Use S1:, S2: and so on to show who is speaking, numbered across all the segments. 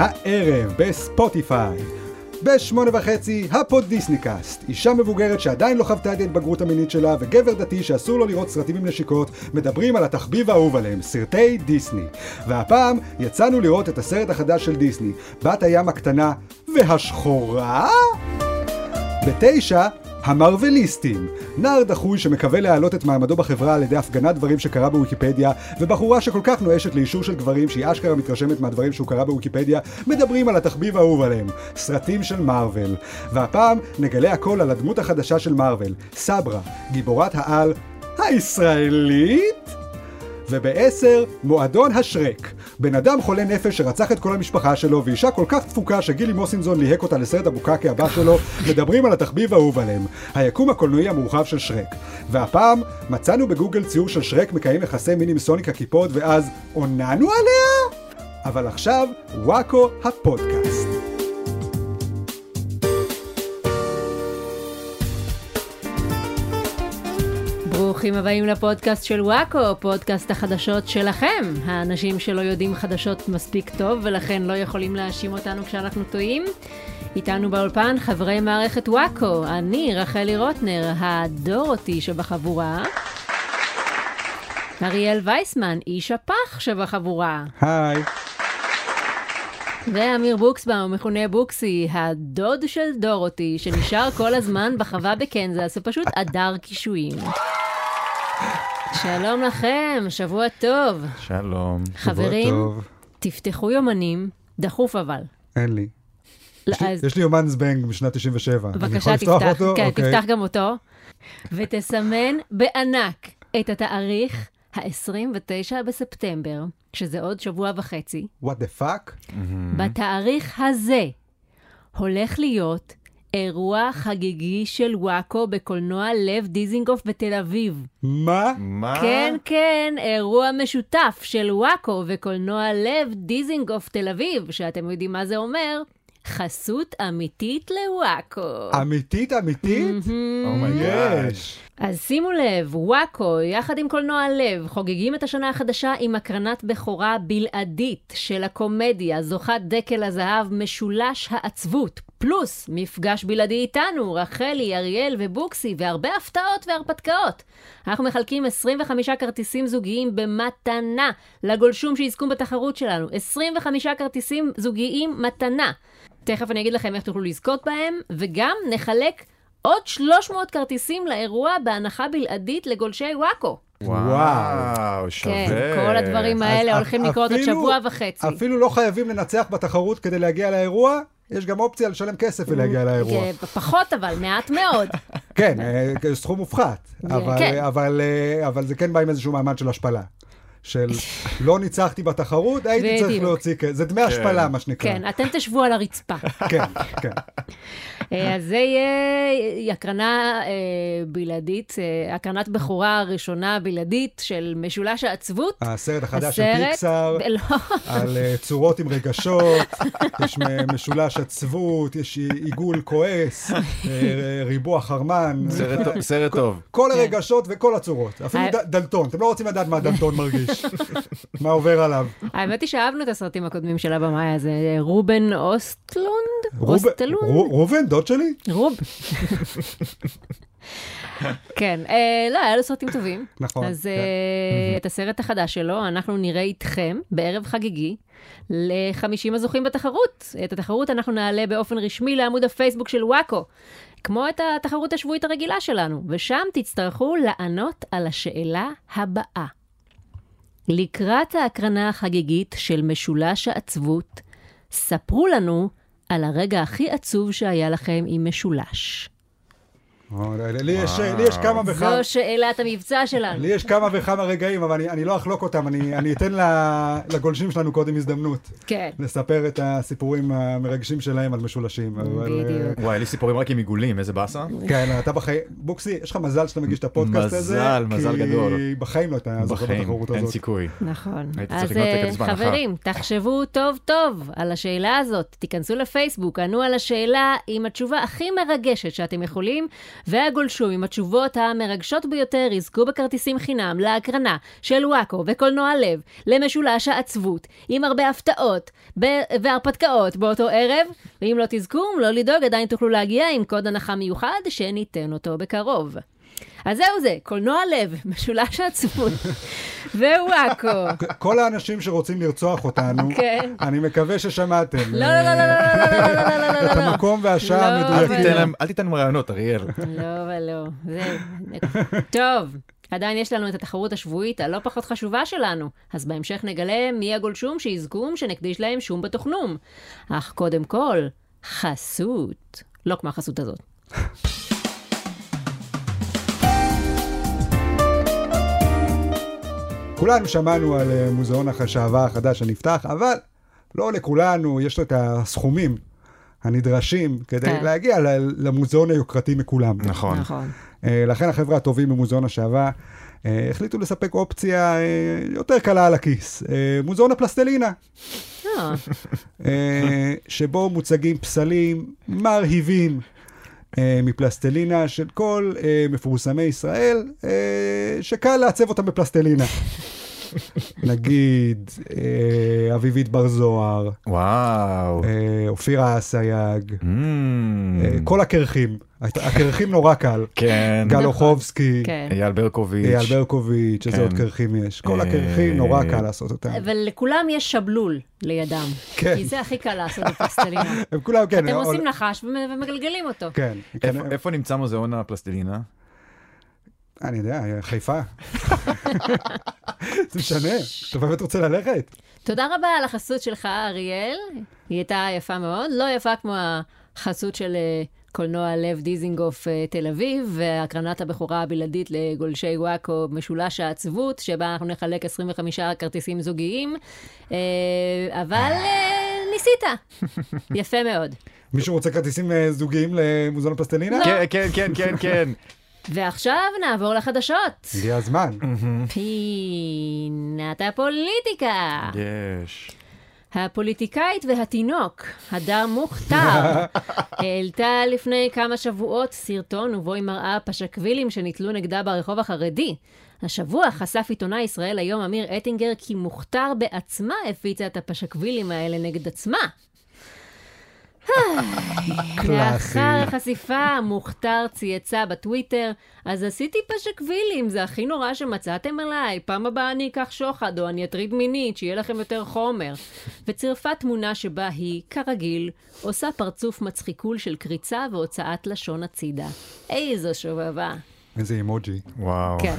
S1: הערב בספוטיפיי. בשמונה וחצי, הפודיסניקאסט. אישה מבוגרת שעדיין לא חוותה את ההתבגרות המינית שלה, וגבר דתי שאסור לו לראות סרטים עם נשיקות, מדברים על התחביב האהוב עליהם, סרטי דיסני. והפעם יצאנו לראות את הסרט החדש של דיסני, בת הים הקטנה והשחורה? בתשע, המרוויליסטים, נער דחוי שמקווה להעלות את מעמדו בחברה על ידי הפגנת דברים שקרה בוויקיפדיה, ובחורה שכל כך נואשת לאישור של גברים שהיא אשכרה מתרשמת מהדברים שהוא קרא בוויקיפדיה, מדברים על התחביב האהוב עליהם, סרטים של מארוול. והפעם נגלה הכל על הדמות החדשה של מארוול, סברה, גיבורת העל הישראלית? ובעשר, מועדון השרק. בן אדם חולה נפש שרצח את כל המשפחה שלו, ואישה כל כך תפוקה שגילי מוסינזון ליהק אותה לסרט הבוקקי הבא שלו, מדברים על התחביב האהוב עליהם, היקום הקולנועי המורחב של שרק. והפעם, מצאנו בגוגל ציור של שרק מקיים יחסי מין עם סוניק הקיפוד, ואז עוננו עליה? אבל עכשיו, וואקו הפודקאסט.
S2: ברוכים הבאים לפודקאסט של וואקו, פודקאסט החדשות שלכם. האנשים שלא יודעים חדשות מספיק טוב ולכן לא יכולים להאשים אותנו כשאנחנו טועים. איתנו באולפן חברי מערכת וואקו, אני רחלי רוטנר, הדורותי שבחבורה. אריאל וייסמן, איש הפח שבחבורה.
S1: היי.
S2: ואמיר בוקסבאום, מכונה בוקסי, הדוד של דורותי, שנשאר כל הזמן בחווה בקנזס, ופשוט הדר קישואים. שלום לכם, שבוע טוב.
S3: שלום.
S2: חברים,
S1: טוב.
S2: תפתחו יומנים, דחוף אבל.
S1: אין לי.
S2: לא,
S1: יש לי-
S2: אז
S1: יש לי יומן זבנג משנת 97. אני
S2: בבקשה תפתח,
S1: אותו?
S2: כן,
S1: אוקיי.
S2: תפתח גם אותו, ותסמן בענק את התאריך ה-29 בספטמבר, שזה עוד שבוע וחצי.
S1: What the fuck?
S2: בתאריך הזה הולך להיות אירוע חגיגי של וואקו בקולנוע לב דיזינגוף בתל אביב.
S1: מה?
S3: מה?
S2: כן, כן, אירוע משותף של וואקו וקולנוע לב דיזינגוף תל אביב, שאתם יודעים מה זה אומר? חסות אמיתית לוואקו.
S1: אמיתית אמיתית?
S3: Oh
S1: my God.
S2: אז שימו לב, וואקו, יחד עם קולנוע לב, חוגגים את השנה החדשה עם הקרנת בכורה בלעדית של הקומדיה, זוכת דקל הזהב, משולש העצבות, פלוס מפגש בלעדי איתנו, רחלי, אריאל ובוקסי, והרבה הפתעות והרפתקאות. אנחנו מחלקים 25 כרטיסים זוגיים במתנה לגולשום שיזכו בתחרות שלנו. 25 כרטיסים זוגיים מתנה. תכף אני אגיד לכם איך תוכלו לזכות בהם, וגם נחלק עוד 300 כרטיסים לאירוע בהנחה בלעדית לגולשי וואקו.
S3: וואו, שווה.
S2: כן, כל הדברים האלה הולכים לקרות עוד
S1: אפילו-
S2: שבוע וחצי.
S1: אפילו לא חייבים לנצח בתחרות כדי להגיע לאירוע, יש גם אופציה לשלם כסף ולהגיע לאירוע.
S2: כן, פחות אבל, מעט מאוד.
S1: כן, אה, סכום מופחת, אבל-
S2: כן.
S1: אבל אה, אבל זה כן בא עם איזשהו מעמד של השפלה. של לא ניצחתי בתחרות, הייתי צריך. להוציא כסף. זה דמי השפלה, מה שנקרא.
S2: כן, אתם תשבו על הרצפה.
S1: כן, כן.
S2: אה, אז זה יהיה הקרנה אה, בלעדית, אה, הקרנת בכורה הראשונה בלעדית של משולש העצבות.
S1: הסרט החדש של פיקסאר,
S2: ב- לא,
S1: על אה, צורות עם רגשות, יש משולש עצבות, יש עיגול כועס, אה, ריבוע חרמן.
S3: סרט טוב- סרט טוב.
S1: כל הרגשות וכל הצורות. אפילו
S2: אה.
S1: ד- דלתון. אתם לא רוצים לדעת מה דלתון מרגיש. מה עובר עליו.
S2: האמת היא שאהבנו את הסרטים הקודמים של הבמאי הזה, רובן אוסטלונד? אוסטלונד?
S1: רו- ראובן, דוד שלי?
S2: רוב. כן, אה, לא, היה לו סרטים טובים.
S1: נכון,
S2: אז
S1: כן.
S2: אה, את הסרט החדש שלו, אנחנו נראה איתכם בערב חגיגי ל-50 הזוכים בתחרות. את התחרות אנחנו נעלה באופן רשמי לעמוד הפייסבוק של וואקו, כמו את התחרות השבועית הרגילה שלנו, ושם תצטרכו לענות על השאלה הבאה. לקראת ההקרנה החגיגית של משולש העצבות, ספרו לנו על הרגע הכי עצוב שהיה לכם עם משולש.
S1: או, לי יש- לי יש כמה וכמה...
S2: זו שאלת המבצע שלנו.
S1: לי יש כמה וכמה רגעים, אבל אני, אני לא אחלוק אותם, אני, אני אתן ל- לגולשים שלנו קודם הזדמנות
S2: כן.
S1: לספר את הסיפורים המרגשים שלהם על משולשים. אבל,
S2: בדיוק.
S3: וואי, לי סיפורים רק עם עיגולים, איזה באסה.
S1: אה, כן, אתה בחיים, בוקסי, יש לך מזל שאתה מגיש את הפודקאסט הזה.
S3: מזל, מזל גדול.
S1: כי בחיים לא אתה זוכר בתחרות
S3: אין
S1: הזאת.
S3: סיכוי.
S2: נכון. אז אה. חברים, תחשבו טוב טוב על השאלה הזאת. תיכנסו לפייסבוק, ענו על השאלה עם התשובה הכי מרגשת שאתם יכולים, והגולשום עם התשובות המרגשות ביותר יזכו בכרטיסים חינם להקרנה של וואקו וקולנוע לב למשולש העצבות, עם הרבה הפתעות ב- והרפתקאות באותו ערב, ואם לא תזכו, לא לדאוג, עדיין תוכלו להגיע עם קוד הנחה מיוחד שניתן אותו בקרוב. אז זהו זה, קולנוע לב, משולש העצבות, ווואקו.
S1: כל האנשים שרוצים לרצוח אותנו,
S2: כן.
S1: אני מקווה ששמעתם.
S2: לא, לא, לא, לא, לא, לא, לא, לא, לא, לא,
S1: את
S2: לא.
S1: המקום והשעה
S2: לא,
S3: אל
S2: אבל-
S1: המדויקים.
S3: אל תיתן להם רעיונות, אריאל.
S2: לא ולא. זה... טוב, עדיין יש לנו את התחרות השבועית הלא פחות חשובה שלנו, אז בהמשך נגלה מי הגולשום שיזכום שנקדיש להם שום בתוכנום. אך קודם כל, חסות. לא כמו החסות הזאת.
S1: כולנו שמענו על אה, מוזיאון החשבה החדש שנפתח, אבל לא לכולנו יש לו את הסכומים הנדרשים כדי
S2: כן.
S1: להגיע למוזיאון היוקרתי מכולם.
S3: נכון.
S2: נכון.
S1: אה, לכן החבר'ה הטובים במוזיאון השעווה אה, החליטו לספק אופציה יותר קלה על הכיס, מוזיאון הפלסטלינה, שבו מוצגים פסלים מרהיבים. אה, מפלסטלינה של כל אה, מפורסמי ישראל, אה, שקל לעצב אותם בפלסטלינה. נגיד, אה, אביבית בר זוהר,
S3: וואו.
S1: אה, אופירה אסייג,
S3: Mm.
S1: אה, כל הקרחים. הקרחים נורא קל.
S3: כן.
S1: גל אוחובסקי,
S2: כן.
S3: אייל ברקוביץ'.
S1: אייל ברקוביץ', איזה
S3: כן.
S1: עוד קרחים יש. כל
S3: אה,
S1: הקרחים נורא קל לעשות אותם.
S2: אבל לכולם יש שבלול לידם.
S1: כן.
S2: כי זה הכי קל לעשות בפלסטלינה.
S1: הם כולם, כן.
S2: אתם
S1: עול-
S2: עושים נחש ומ- ומגלגלים אותו.
S1: כן.
S3: איפה-
S1: כן,
S3: איפה נמצא מוזיאון הפלסטלינה?
S1: אני יודע, חיפה. זה משנה. אתה באמת רוצה ללכת?
S2: תודה רבה על החסות שלך, אריאל. היא הייתה יפה מאוד, לא יפה כמו החסות של אה, קולנוע לב דיזינגוף אה, תל אביב, והקרנת הבכורה הבלעדית לגולשי וואקו משולש העצבות, שבה אנחנו נחלק 25 כרטיסים זוגיים, אה, אבל ניסית. יפה מאוד.
S1: מישהו רוצה כרטיסים זוגיים למוזיאון הפלסטלינה?
S2: לא.
S3: כן, כן, כן, כן, כן.
S2: ועכשיו נעבור לחדשות.
S1: הגיע הזמן.
S2: פינת הפוליטיקה.
S3: יש.
S2: הפוליטיקאית והתינוק, הדר מוכתר, העלתה לפני כמה שבועות סרטון ובו היא מראה פשקווילים שניתלו נגדה ברחוב החרדי. השבוע חשף עיתונאי ישראל היום אמיר אטינגר כי מוכתר בעצמה הפיצה את הפשקווילים האלה נגד עצמה. לאחר החשיפה, מוכתר צייצה בטוויטר, אז עשיתי פשקווילים, זה הכי נורא שמצאתם עליי, פעם הבאה אני אקח שוחד או אני אטריד מינית, שיהיה לכם יותר חומר. וצירפה תמונה שבה היא, כרגיל, עושה פרצוף מצחיקול של קריצה והוצאת לשון הצידה. איזו שובבה.
S1: איזה אימוג'י.
S3: וואו.
S2: כן.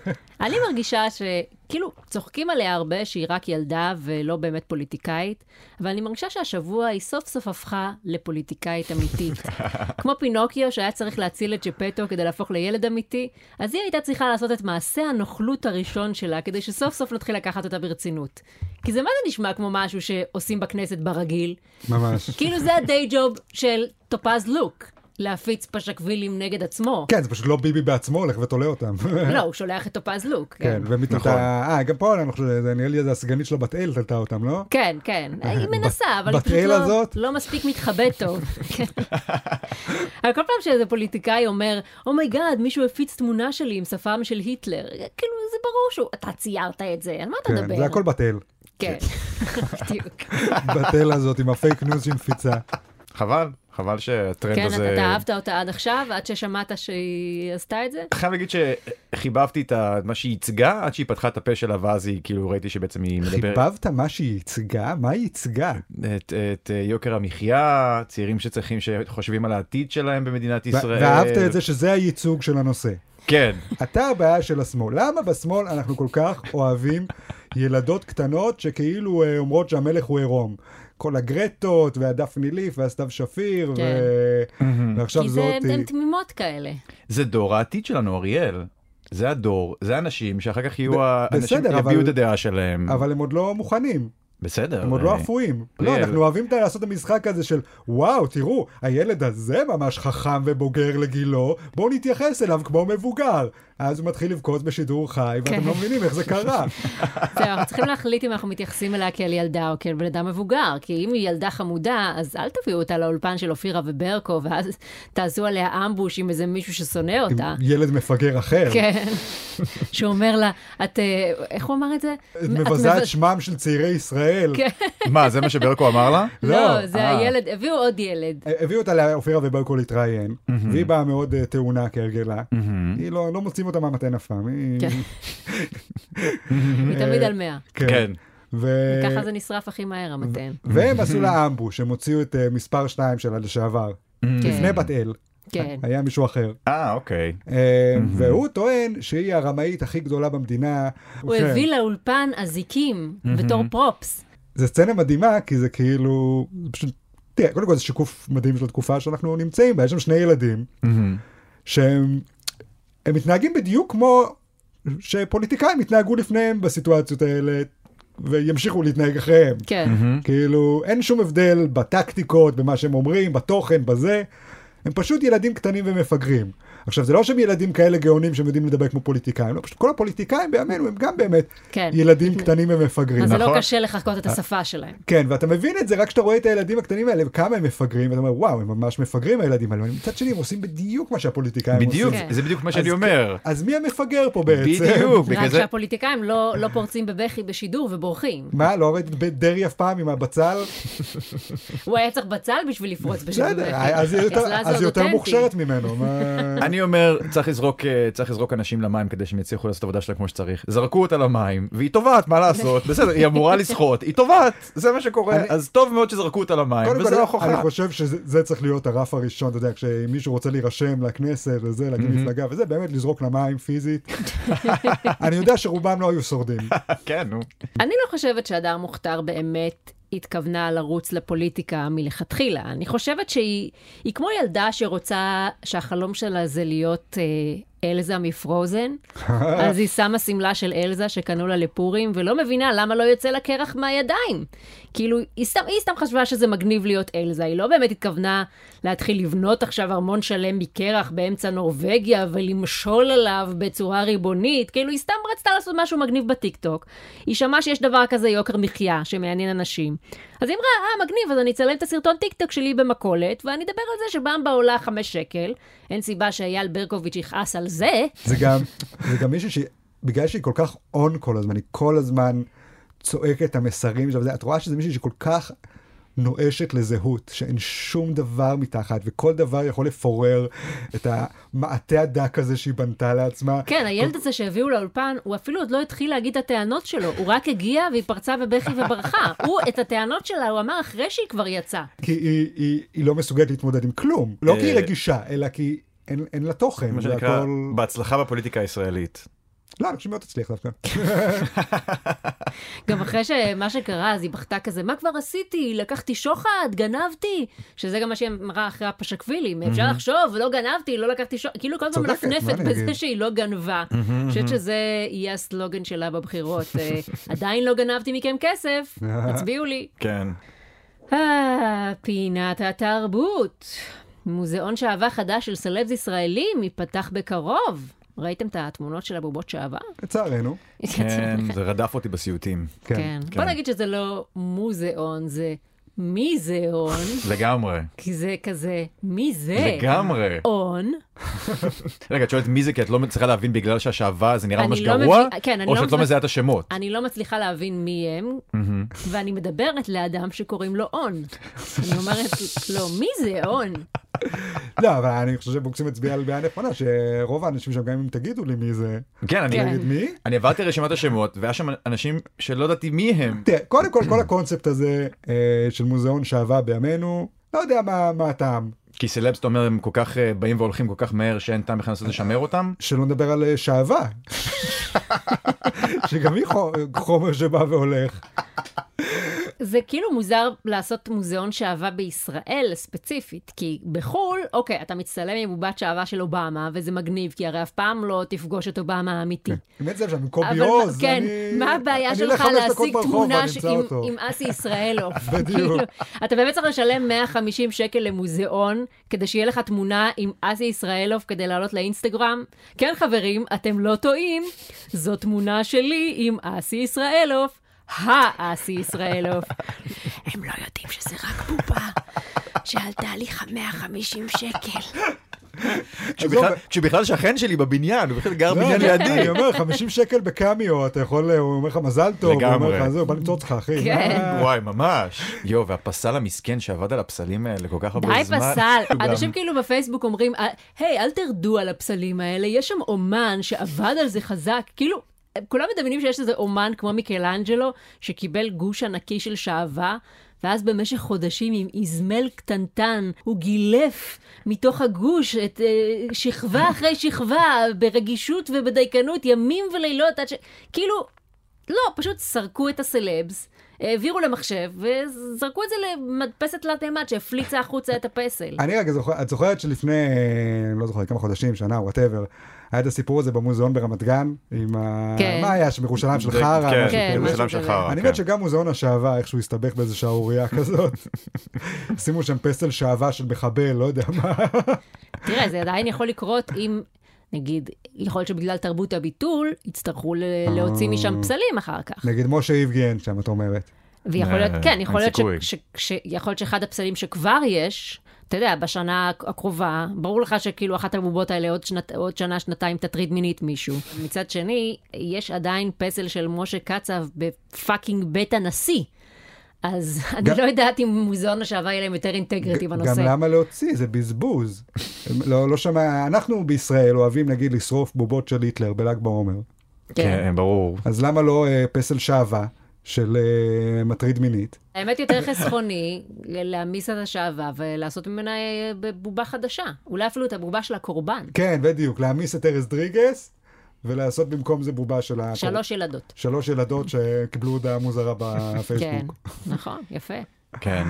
S2: אני מרגישה שכאילו צוחקים עליה הרבה שהיא רק ילדה ולא באמת פוליטיקאית, אבל אני מרגישה שהשבוע היא סוף סוף הפכה לפוליטיקאית אמיתית. כמו פינוקיו שהיה צריך להציל את ג'פטו כדי להפוך לילד אמיתי, אז היא הייתה צריכה לעשות את מעשה הנוכלות הראשון שלה כדי שסוף סוף נתחיל לקחת אותה ברצינות. כי זה מה זה נשמע כמו משהו שעושים בכנסת ברגיל?
S1: ממש.
S2: כאילו זה ה day job של טופז לוק. להפיץ פשקווילים נגד עצמו.
S1: כן, זה פשוט לא ביבי בעצמו הולך ותולה אותם.
S2: לא, הוא שולח את טופז לוק.
S1: כן, ומת,
S3: נכון.
S1: אה, גם פה אני חושב, זה נראה לי זה הסגנית שלו בת אל תלתה אותם, לא?
S2: כן, כן. היא מנסה, אבל פשוט לא,
S1: הזאת?
S2: לא מספיק מתחבא טוב. כן. אבל כל פעם שאיזה פוליטיקאי אומר, oh my God, מישהו הפיץ תמונה שלי עם שפם של היטלר, כאילו, זה ברור שהוא, אתה ציירת את זה, על מה אתה
S1: כן,
S2: מדבר?
S1: זה הכל בת אל.
S2: כן, בדיוק.
S1: בת אל הזאת עם ה fake news שהיא מפיצה.
S3: חבל, חבל שהטרנד
S2: כן,
S3: הזה...
S2: אתה אהבת אותה עד עכשיו, עד ששמעת שהיא עשתה את זה?
S3: חייב להגיד שחיבבתי את ה- מה שהיא ייצגה עד שהיא פתחה את הפה שלה ואז היא כאילו ראיתי שבעצם היא מדברת
S1: חיבבת מה שהיא ייצגה? מה היא ייצגה?
S3: את, את אה, יוקר המחיה צעירים שצריכים שחושבים על העתיד שלהם במדינת ישראל.
S1: ואהבת את זה שזה הייצוג של הנושא.
S3: כן.
S1: אתה הבעיה של השמאל. למה בשמאל אנחנו כל כך אוהבים ילדות קטנות שכאילו אה, אומרות שהמלך הוא עירום? כל הגרטות והדפני ליף והסתיו שפיר
S2: כן.
S1: ו... ועכשיו
S2: כי זה,
S1: זאתי.
S2: הן תמימות כאלה.
S3: זה דור העתיד שלנו אריאל. זה הדור, זה אנשים שאחר כך יהיו
S1: ב-
S3: האנשים
S1: בסדר,
S3: יביעו
S1: אבל-
S3: את הדעה שלהם.
S1: אבל הם עוד לא מוכנים,
S3: בסדר.
S1: הם עוד לא
S3: אה,
S1: אפויים. לא. אנחנו אוהבים את- לעשות את המשחק הזה של וואו, תראו, הילד הזה ממש חכם ובוגר לגילו, בואו נתייחס אליו כמו מבוגר. אז הוא מתחיל לבכות בשידור חי, ואתם
S2: כן.
S1: לא מבינים איך זה קרה.
S2: זהו, אנחנו צריכים להחליט אם אנחנו מתייחסים אליה כאל ילדה או כאל בן אדם מבוגר, כי אם היא ילדה חמודה, אז אל תביאו אותה לאולפן של אופירה וברקו, ואז תעשו עליה אמבוש עם איזה מישהו ששונא
S1: עם
S2: אותה.
S1: ילד מפגר אחר.
S2: כן, שהוא אומר לה, את, אה, איך הוא אמר את זה?
S1: את מבזה
S2: מבז-
S1: את שמם של צעירי ישראל.
S2: כן,
S3: מה, זה מה שברקו אמר לה?
S2: לא,
S1: לא,
S2: זה
S3: אה.
S2: הילד, הביאו עוד ילד.
S1: הביאו אותה לאופירה וברקו להתראיין, והיא באה מאוד אה, טעונה כהרגלה. היא לא, לא מוצאים אותה מהמתן אף פעם. היא...
S2: כן. היא תמיד על מאה.
S3: כן.
S1: ו...
S2: ככה זה נשרף הכי מהר, המתן.
S1: והם עשו לה אמבוש, הם הוציאו את אה, מספר 2 שלה לשעבר.
S2: כן.
S1: לפני בת אל,
S2: כן.
S1: היה מישהו אחר.
S3: אה, אוקיי.
S1: אה, והוא טוען שהיא הרמאית הכי גדולה במדינה.
S2: הוא
S1: כן.
S2: הביא לאולפן אזיקים בתור פרופס.
S1: זה סצנה מדהימה, כי זה כאילו, פשוט, תראה, קודם כל זה שיקוף מדהים של התקופה שאנחנו נמצאים בה, יש שם שני ילדים,
S3: מהמם.
S1: שהם הם מתנהגים בדיוק כמו שפוליטיקאים התנהגו לפניהם בסיטואציות האלה, וימשיכו להתנהג אחריהם.
S2: כן.
S1: כאילו, אין שום הבדל בטקטיקות, במה שהם אומרים, בתוכן, בזה. הם פשוט ילדים קטנים ומפגרים. עכשיו, זה לא שהם ילדים כאלה גאונים שהם יודעים לדבר כמו פוליטיקאים, לא, פשוט כל הפוליטיקאים בימינו הם גם באמת
S2: כן.
S1: ילדים קטנים ומפגרים.
S2: אז זה לא
S3: נכון.
S2: קשה לחקות את השפה שלהם.
S1: כן, ואתה מבין את זה רק כשאתה רואה את הילדים הקטנים האלה, וכמה הם מפגרים, ואתה אומר, וואו, הם ממש מפגרים הילדים האלה. מצד שני, הם עושים בדיוק מה שהפוליטיקאים
S3: בדיוק,
S1: עושים.
S2: כן.
S3: זה בדיוק מה שאני
S1: אז-
S3: אומר.
S1: אז מי המפגר פה בעצם?
S3: בדיוק, בגלל
S2: רק
S3: זה...
S2: שהפוליטיקאים לא לא פורצים בבכי בשידור ובורחים.
S1: מה, לא ראית בדרעי אף פעם עם הבצל?
S2: הוא היה צריך בצל בשביל לפרוץ בשידור
S1: בסדר,
S2: בכי.
S1: אז היא יותר-
S2: אצלה זה
S1: אז היא
S2: עוד
S1: יותר
S2: אותנטי.
S1: מוכשרת ממנו.
S3: אני אומר, צריך לזרוק, אה, צריך לזרוק אנשים למים כדי שהם יצליחו לעשות את העבודה שלהם כמו שצריך. זרקו אותה למים, והיא טובעת, מה לעשות? בסדר, היא אמורה לשחות, היא טובעת, זה מה שקורה.
S1: אני-
S3: אז טוב מאוד שזרקו אותה למים, וזה לא
S1: אני
S3: הוכחה.
S1: חושב שזה זה צריך להיות הרף הראשון, אתה יודע, כשמישהו רוצה להירשם לכנסת וזה, להקים מפלגה וזה, באמת לזרוק למים פיזית. אני יודע שרובם לא היו שורדים.
S3: כן, נו.
S2: אני לא חושבת שהדר מוכתר באמת התכוונה לרוץ לפוליטיקה מלכתחילה. אני חושבת שהיא היא כמו ילדה שרוצה, שהחלום שלה זה להיות אה, אלזה מפרוזן, אז היא שמה שמלה של אלזה שקנו לה לפורים, ולא מבינה למה לא יוצא לה קרח מהידיים. כאילו, היא סתם, היא סתם חשבה שזה מגניב להיות אלזה, היא לא באמת התכוונה להתחיל לבנות עכשיו ארמון שלם מקרח באמצע נורבגיה ולמשול עליו בצורה ריבונית, כאילו היא סתם רצתה לעשות משהו מגניב בטיקטוק. היא שמעה שיש דבר כזה יוקר מחיה שמעניין אנשים. אז היא אמרה, אה, מגניב, אז אני אצלם את הסרטון טיקטוק שלי במכולת, ואני אדבר על זה שבמבה עולה חמש שקל. אין סיבה שאייל ברקוביץ' יכעס על זה.
S1: זה גם, זה גם מישהו שבגלל שהיא כל כך on כל הזמן, היא כל הזמן צועקת את המסרים שלה, את רואה שזה מישהו שכל כך נואשת לזהות, שאין שום דבר מתחת, וכל דבר יכול לפורר את המעטה הדק הזה שהיא בנתה לעצמה.
S2: כן, הילד הזה שהביאו לאולפן, הוא אפילו עוד לא התחיל להגיד את הטענות שלו, הוא רק הגיע והיא פרצה בבכי וברחה. הוא, את הטענות שלה, הוא אמר אחרי שהיא כבר יצאה.
S1: כי היא, היא, היא לא מסוגלת להתמודד עם כלום. לא כי היא
S3: אה,
S1: רגישה, אלא כי אין, אין לה תוכן.
S3: מה שנקרא,
S1: הכל-
S3: בהצלחה בפוליטיקה הישראלית.
S1: לא, אני חושב שמאוד תצליח דווקא.
S2: גם אחרי שמה שקרה, אז היא בכתה כזה, מה כבר עשיתי? לקחתי שוחד? גנבתי? שזה גם מה שהיא אמרה אחרי הפשקווילים. אפשר לחשוב, לא גנבתי, לא לקחתי שוחד. כאילו כל הזמן מנפנפת בזה? שהיא לא גנבה. אני חושבת שזה יהיה הסלוגן שלה בבחירות. אה, עדיין לא גנבתי מכם כסף, תצביעו לי.
S3: כן.
S2: אה, פינת התרבות. מוזיאון שעווה חדש של סלבס ישראלים ייפתח בקרוב. ראיתם את התמונות של הבובות שעווה?
S1: לצערנו.
S3: כן, זה רדף אותי בסיוטים.
S1: כן.
S2: כן.
S3: כן.
S2: בוא נגיד שזה לא מוזיאון, זה מיזיאון,
S3: לגמרי.
S2: כי זה כזה, מי זה?
S3: לגמרי.
S2: און.
S3: רגע, את שואלת מי זה כי את לא מצליחה להבין בגלל שהשעווה זה נראה ממש
S2: לא
S3: גרוע?
S2: כן, אני
S3: או
S2: לא
S3: שאת לא מזהה את השמות?
S2: אני לא מצליחה להבין מי הם, ואני מדברת לאדם שקוראים לו און. אני אומרת לו, מי זה און?
S1: לא, אבל אני חושב שבוקסים מצביע על בעיה נכונה, שרוב האנשים שם, גם אם תגידו לי מי זה,
S3: כן, אני...
S1: מי?
S3: אני עברתי רשימת השמות, והיה שם אנשים שלא ידעתי מי הם.
S1: תראה, קודם כל, כל הקונספט הזה אה, של מוזיאון שעווה בימינו, לא יודע מה הטעם.
S3: כי סלבס, אתה אומר, הם כל כך אה, באים והולכים כל כך מהר שאין טעם בכלל לנסות לשמר אותם?
S1: שלא נדבר על אה, שעווה, שגם היא חו- חומר שבא והולך.
S2: זה כאילו מוזר לעשות מוזיאון שעווה בישראל ספציפית, כי בחו"ל, אוקיי, אתה מצטלם עם בובת שעווה של אובמה, וזה מגניב, כי הרי אף פעם לא תפגוש את אובמה האמיתי.
S1: באמת זה שם, קובי עוז,
S2: כן,
S1: אני-
S2: מה הבעיה שלך להשיג תמונה עם- אסי ישראלוב?
S1: בדיוק.
S2: כאילו, אתה באמת צריך לשלם 150 שקל למוזיאון, כדי שיהיה לך תמונה עם אסי ישראלוב כדי לעלות לאינסטגרם? כן, חברים, אתם לא טועים, זו תמונה שלי עם אסי ישראלוב. האסי ישראלוב. הם לא יודעים שזה רק בובה שעלתה לי 150 שקל.
S3: כשבכלל- שכן שלי בבניין, הוא בכלל גר
S1: לא,
S3: בניין
S1: אני-
S3: לידי.
S1: אני אומר, 50 שקל בקמיו, אתה יכול, הוא אומר לך מזל טוב, הוא אומר. לך, זהו, בא למצוא אותך, אחי.
S2: כן.
S1: מה?
S3: וואי, ממש. יואו, והפסל המסכן שעבד על הפסלים האלה כל כך הרבה
S2: די
S3: זמן.
S2: פסל.
S3: הוא גם-
S2: אנשים כאילו בפייסבוק אומרים, "אה, היי, אל תרדו על הפסלים האלה, יש שם אומן שעבד על זה חזק. כאילו, כולם מדמיינים שיש איזה אומן כמו מיקלאנג'לו, שקיבל גוש ענקי של שעווה. ואז במשך חודשים עם איזמל קטנטן, הוא גילף מתוך הגוש את אה, שכבה אחרי שכבה, ברגישות ובדייקנות, ימים ולילות, עד ש... כאילו, לא, פשוט סרקו את הסלב, העבירו למחשב, וזרקו את זה למדפסת תלת מימד שהפליצה החוצה את הפסל.
S1: אני רגע זוכר, את זוכרת שלפני, אה, לא זוכר, כמה חודשים, שנה, whatever, היה את הסיפור הזה במוזיאון ברמת גן, עם ה...
S2: כן.
S1: מה היה שם, ירושלים של חרא?
S3: כן,
S2: כן,
S3: ירושלים של. חרא.
S1: אני
S3: כן.
S1: מת שגם מוזיאון השעווה, איכשהו הסתבך באיזה שערורייה כזאת. שימו שם פסל שעווה של מחבל, לא יודע מה.
S2: תראה, זה עדיין יכול לקרות אם, נגיד, יכול להיות שבגלל תרבות הביטול, יצטרכו ל- להוציא משם פסלים אחר כך.
S1: נגיד משה איבגן שם, את אומרת.
S2: ויכול
S3: אה,
S2: להיות, כן. ש, ש, יכול להיות שאחד הפסלים שכבר יש, אתה יודע, בשנה הקרובה, ברור לך שכאילו אחת הבובות האלה עוד, שנת, עוד שנה, שנתיים תטריד מינית מישהו. מצד שני, יש עדיין פסל של משה קצב בפאקינג בית הנשיא. אז אני
S1: גם-
S2: לא יודעת אם מוזיאון השעווה יהיה להם יותר אינטגריטי בנושא.
S1: גם למה להוציא? זה בזבוז. לא, לא שמע, אנחנו בישראל אוהבים נגיד לשרוף בובות של היטלר בל"ג בעומר.
S3: כן, ברור.
S1: אז למה לא אה, פסל שעווה של אה, מטריד מינית?
S2: האמת יותר חסכוני להעמיס את השעווה ולעשות ממנה אה, בובה חדשה. אולי אפילו את הבובה של הקורבן.
S1: כן, בדיוק, להעמיס את ארז דריגס ולעשות במקום זה בובה של ה...
S2: שלוש ילדות.
S1: שלוש ילדות שקיבלו הודעה מוזרה
S2: כן,
S1: בפייסבוק.
S2: נכון, יפה.
S3: כן.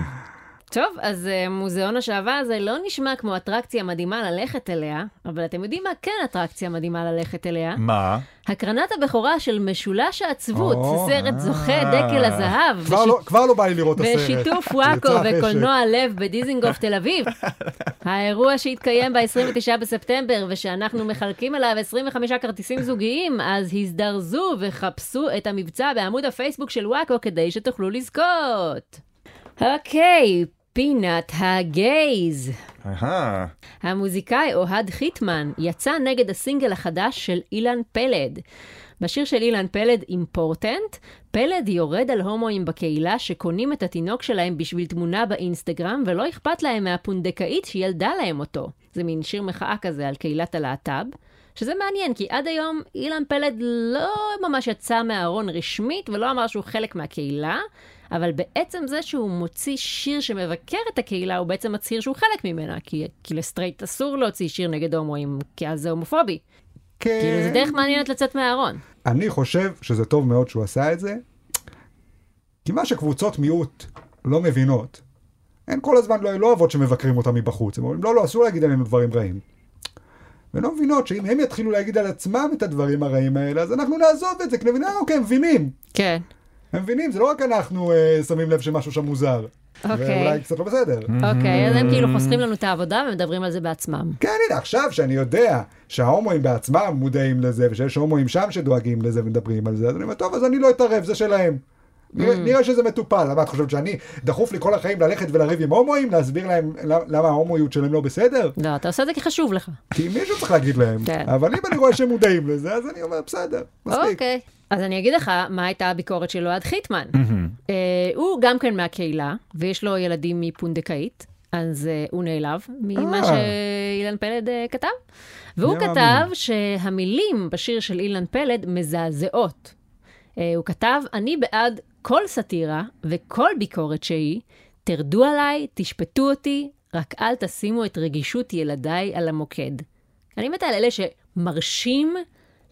S2: טוב, אז uh, מוזיאון השעווה הזה לא נשמע כמו אטרקציה מדהימה ללכת אליה, אבל אתם יודעים מה כן אטרקציה מדהימה ללכת אליה?
S3: מה?
S2: הקרנת הבכורה של משולש העצבות,
S1: או,
S2: סרט זוכה דקל הזהב.
S1: כבר
S2: בשיט-
S1: לא- כבר לא בא לי לראות הסרט.
S2: בשיתוף וואקו. וקולנוע לב בדיזינגוף תל אביב. האירוע שהתקיים ב-29 בספטמבר ושאנחנו מחלקים עליו 25 כרטיסים זוגיים, אז הזדרזו וחפשו את המבצע בעמוד הפייסבוק של וואקו כדי שתוכלו לזכות. אוקיי, פינת הגייז.
S3: אהה.
S2: המוזיקאי אוהד חיטמן יצא נגד הסינגל החדש של אילן פלד. בשיר של אילן פלד, אימפורטנט, פלד יורד על הומואים בקהילה שקונים את התינוק שלהם בשביל תמונה באינסטגרם ולא אכפת להם מהפונדקאית שילדה להם אותו. זה מין שיר מחאה כזה על קהילת הלהט"ב. שזה מעניין, כי עד היום אילן פלד לא ממש יצא מהארון רשמית ולא אמר שהוא חלק מהקהילה, אבל בעצם זה שהוא מוציא שיר שמבקר את הקהילה, הוא בעצם מצהיר שהוא חלק ממנה, כי, כי לסטרייט אסור להוציא שיר נגד הומואים, כי אז זה הומופובי.
S1: כן.
S2: כאילו, זה דרך מעניינת לצאת מהארון.
S1: אני חושב שזה טוב מאוד שהוא עשה את זה, כי מה שקבוצות מיעוט לא מבינות, הן כל הזמן לא, לא אוהבות שמבקרים אותם מבחוץ, הם אומרים לא, לא, אסור להגיד עלינו דברים רעים. והן לא מבינות שאם הם יתחילו להגיד על עצמם את הדברים הרעים האלה, אז אנחנו נעזוב את זה, כי נבין, אה, אוקיי, מבינים.
S2: כן.
S1: הם מבינים, זה לא רק אנחנו אה, שמים לב שמשהו שם מוזר.
S2: אוקיי.
S1: ואולי קצת לא בסדר.
S2: אוקיי, אז הם כאילו חוסכים לנו את העבודה ומדברים על זה בעצמם.
S1: כן, הנה, עכשיו שאני יודע שההומואים בעצמם מודעים לזה, ושיש הומואים שם שדואגים לזה ומדברים על זה, אז אני אומר, טוב, אז אני לא אתערב, זה שלהם. נראה, נראה שזה מטופל, למה את חושבת שאני, דחוף לי כל החיים ללכת ולריב עם הומואים, להסביר להם למה למה ההומואיות שלהם לא בסדר?
S2: לא, אתה עושה את זה כי חשוב לך.
S1: כי מישהו צריך להגיד להם.
S2: כן.
S1: אבל אם אני רואה שהם מודעים לזה, אז אני אומר, בסדר, מספיק.
S2: אוקיי. אז אני אגיד לך מה הייתה הביקורת של אוהד חיטמן. אה, הוא גם כן מהקהילה, ויש לו ילדים מפונדקאית, אז אה, הוא נעלב ממה
S1: אה.
S2: שאילן פלד אה, כתב. והוא כתב
S1: מאמין?
S2: שהמילים בשיר של אילן פלד מזעזעות. אה, הוא כתב, אני בעד כל סאטירה וכל ביקורת שהיא, תרדו עליי, תשפטו אותי, רק אל תשימו את רגישות ילדיי על המוקד. אני מתה על אלה שמרשים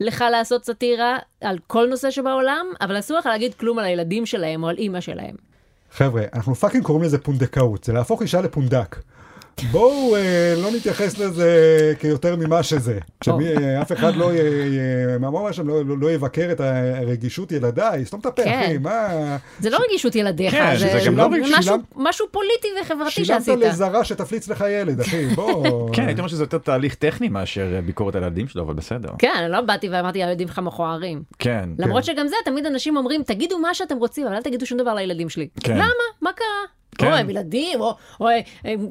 S2: לך לעשות סאטירה על כל נושא שבעולם, אבל אסור לך להגיד כלום על הילדים שלהם או על אימא שלהם.
S1: חבר'ה, אנחנו fucking קוראים לזה פונדקאות, זה להפוך אישה לפונדק. בואו אה, לא נתייחס לזה כיותר ממה שזה. שאף אחד לא, י- י- מה אמר שם, לא, לא, לא יבקר את הרגישות ילדיי, סתום את הפה,
S2: כן.
S1: אחי, מה...
S2: זה לא רגישות ילדיך,
S3: כן,
S2: זה,
S3: זה גם לא
S2: משהו,
S1: שילמת-
S2: משהו פוליטי וחברתי
S1: שילמת
S2: שעשית.
S1: לזרה שתפליץ לך ילד, אחי, בוא.
S3: כן, הייתי אומר שזה יותר תהליך טכני מאשר אה, ביקורת על הילדים שלו, אבל בסדר.
S2: כן, לא באתי ואמרתי, הילדים שלך מכוערים.
S3: כן.
S2: למרות שגם זה, תמיד אנשים אומרים, תגידו מה שאתם רוצים, אבל אל תגידו שום דבר לילדים שלי.
S3: כן.
S2: למה? מה קרה?
S3: כן.
S2: או הם ילדים, או, או הם,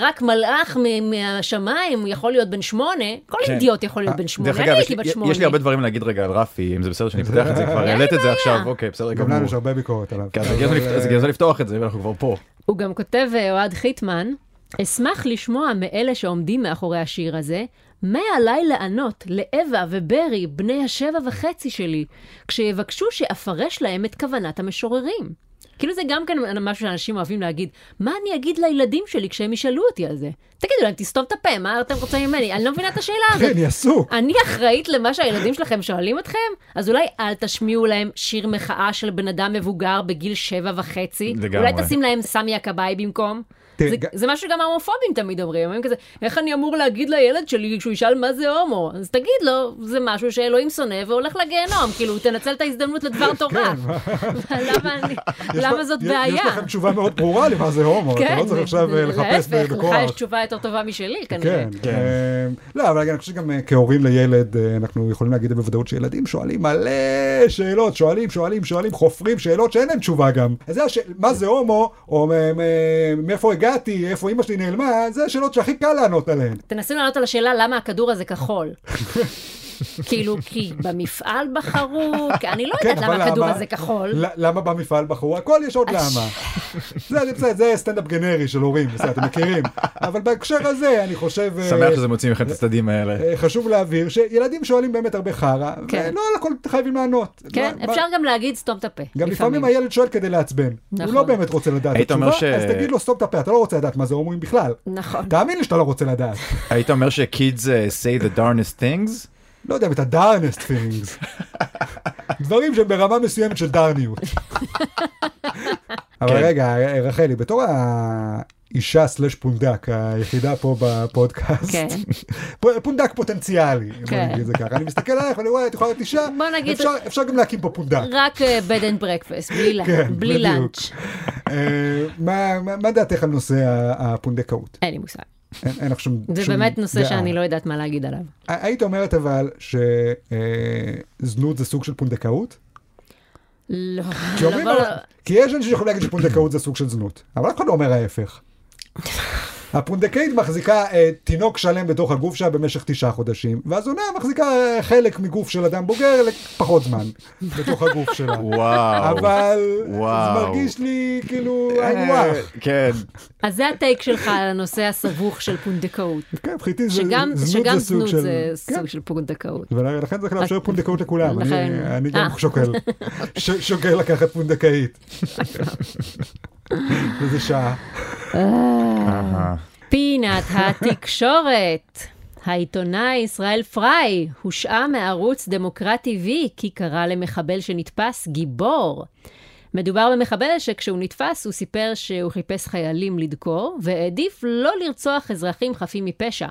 S2: רק מלאך מהשמיים יכול להיות בן שמונה, כל
S3: כן.
S2: אידיוט יכול להיות בן שמונה, אני הייתי
S3: יש
S2: בת שמונה.
S3: יש לי הרבה דברים להגיד רגע על רפי, אם זה בסדר שאני פותח את זה כבר, העלית את זה. עכשיו, אוקיי, בסדר
S1: גם לנו
S3: גמור.
S1: יש הרבה ביקורת עליו.
S3: כן, אז הגיע הזמן לפ- אז הגיע הזמן לפתוח את זה ואנחנו כבר פה.
S2: הוא גם כותב, אה, אוהד חיטמן, אשמח לשמוע מאלה שעומדים מאחורי השיר הזה, מה עליי לענות לאווה וברי, בני השבע וחצי שלי, כשיבקשו שאפרש להם את כוונת המשוררים. כאילו זה גם כן משהו שאנשים אוהבים להגיד, מה אני אגיד לילדים שלי כשהם ישאלו אותי על זה? תגידו להם, תסתום את הפה, מה אתם רוצים ממני? אני לא מבינה את השאלה הזאת.
S1: אני עסוק.
S2: אני אחראית למה שהילדים שלכם שואלים אתכם? אז אולי אל תשמיעו להם שיר מחאה של בן אדם מבוגר בגיל שבע וחצי.
S3: לגמרי.
S2: אולי תשים להם סמי הכבאי במקום.
S1: תראה,
S2: זה,
S1: ג-
S2: זה משהו שגם ההומופובים תמיד אומרים, אומרים כזה, איך אני אמור להגיד לילד שלי כשהוא ישאל מה זה הומו? אז תגיד לו, זה משהו שאלוהים שונא והולך לגיהנום, כאילו, תנצל את ההזדמנות לדבר תורה. למה אני, למה זאת
S1: יש-
S2: בעיה?
S1: יש לכם תשובה מאוד ברורה למה זה הומו, אתה לא צריך עכשיו אה, לחפש
S2: להפך,
S1: בכוח.
S2: לך יש תשובה יותר טובה משלי, כנראה.
S1: כן,
S3: כן.
S1: לא, אבל אני חושב שגם אה, כהורים לילד, אה, אנחנו יכולים להגיד בוודאות שילדים שואלים מלא שאלות, שואלים, שואלים, שואלים, חופרים שאלות שאין להם תשובה גם. אז זה הש... מה זה הומו, או מאיפה הגעתי, איפה אמא שלי נעלמה, זה השאלות שהכי קל לענות עליהן.
S2: תנסו לענות על השאלה למה הכדור הזה כחול. כאילו, כי במפעל בחרו, כי אני לא יודעת
S1: כן,
S2: למה
S1: אבל
S2: הכדור
S1: למה?
S2: הזה כחול.
S1: למה במפעל בחרו? הכל יש עוד למה. זה, זה, בסדר, זה סטנדאפ גנרי של הורים, בסדר, אתם מכירים. אבל בהקשר הזה, אני חושב... אה,
S3: שמח שזה מוציא מכם את הצדדים האלה.
S1: אה, חשוב להבהיר שילדים שואלים באמת הרבה חרא,
S2: כן.
S1: ולא על הכל חייבים לענות.
S2: כן,
S1: מה-
S2: אפשר גם להגיד סתום את הפה.
S1: גם לפעמים הילד שואל כדי לעצבן. הוא
S2: נכון.
S1: לא באמת רוצה לדעת את התשובה,
S3: ש-
S1: אז תגיד לו סתום את הפה, אתה לא רוצה לדעת מה זה הומואים בכלל.
S2: נכון.
S1: תאמין לי שאתה לא רוצה לדעת.
S3: היית אומר שקידס אה, say the darnest things?
S1: לא יודע, את ה-darnest things. דברים שהם ברמה מסוימת של דרניות. אבל
S3: כן.
S1: רגע, רחלי, בתור האישה סלש פונדק היחידה פה בפודקאסט,
S2: כן.
S1: פונדק פוטנציאלי, בוא
S2: כן.
S1: נגיד את זה ככה. אני מסתכל עלייך ואני רואה, את יכולה להיות אישה, אפשר- גם להקים פה פונדק.
S2: רק אה, bed and breakfast, בלי. לאנץ'.
S1: אה, מה- דעתך על נושא הפונדקאות?
S2: אין לי מושג.
S1: אין אין לך שום
S2: זה
S1: שום
S2: באמת נושא
S1: דעה.
S2: שאני לא יודעת מה להגיד עליו.
S1: היית אומרת אבל שזנות זה סוג של פונדקאות?
S2: לא,
S1: כי אומרים,
S2: לא, לא.
S1: כי יש אנשים שיכולים להגיד שפונדקאות זה סוג של זנות, אבל אף אחד לא אומר ההפך. הפונדקאית מחזיקה אה, תינוק שלם בתוך הגוף שלה במשך תשעה חודשים, והזונה מחזיקה אה, חלק מגוף של אדם בוגר לפחות זמן בתוך הגוף שלה.
S3: וואו.
S1: אבל
S3: וואו.
S1: זה מרגיש לי כאילו
S3: אה,
S1: היינו הך.
S3: כן.
S2: אז זה הטייק שלך על הנושא הסבוך של פונדקאות.
S1: כן, מבחינתי זה-
S2: שגם
S1: זנות
S2: שגם
S1: זה סוג
S2: זנות
S1: של...
S2: זה
S1: כן.
S2: סוג של פונדקאות.
S1: ולכן צריך לאפשר פונדקאות לכולם, אני-
S2: לכן-
S1: אני גם
S2: אה.
S1: שוקל, ש- שוקל לקחת פונדקאית. איזה שעה.
S3: אהה.
S2: פינת התקשורת. העיתונאי ישראל פריי הושעה מערוץ דמוקרטי TV כי קרא למחבל שנתפס גיבור. מדובר במחבל שכשהוא נתפס הוא סיפר שהוא חיפש חיילים לדקור והעדיף לא לרצוח אזרחים חפים מפשע.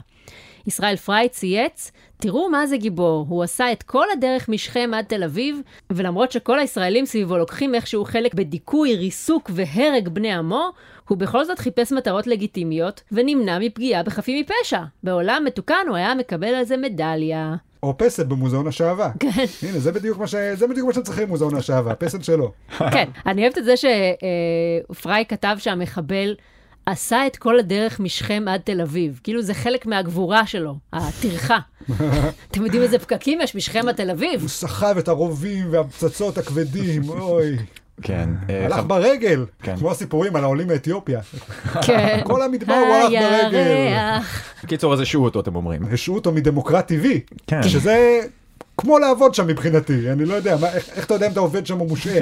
S2: ישראל פריי צייץ, תראו מה זה גיבור, הוא עשה את כל הדרך משכם עד תל אביב, ולמרות שכל הישראלים סביבו לוקחים איכשהו חלק בדיכוי, ריסוק והרג בני עמו, הוא בכל זאת חיפש מטרות לגיטימיות, ונמנע מפגיעה בחפים מפשע. בעולם מתוקן הוא היה מקבל על זה מדליה.
S1: או פסל במוזיאון השעווה.
S2: כן.
S1: הנה, זה בדיוק מה ש- זה בדיוק מה שאתם צריכים במוזיאון השעווה, הפסל שלו.
S2: כן, אני אוהבת את זה שפריי כתב שהמחבל עשה את כל הדרך משכם עד תל אביב. כאילו זה חלק מהגבורה שלו, הטרחה. אתם יודעים איזה פקקים יש משכם עד תל אביב?
S1: הוא סחב את הרובים והפצצות הכבדים, אוי.
S3: כן. אה,
S1: הלך ברגל,
S3: כן.
S1: כמו הסיפורים על העולים מאתיופיה.
S2: כן.
S1: כל המדבר הוא הלך ברגל.
S2: הירח.
S3: קיצור, אז השעו אותו, אתם אומרים.
S1: השעו אותו מדמוקרט טבעי.
S3: כן.
S1: שזה כמו לעבוד שם מבחינתי, אני לא יודע, מה, איך, איך אתה יודע אם אתה עובד שם או מושעה?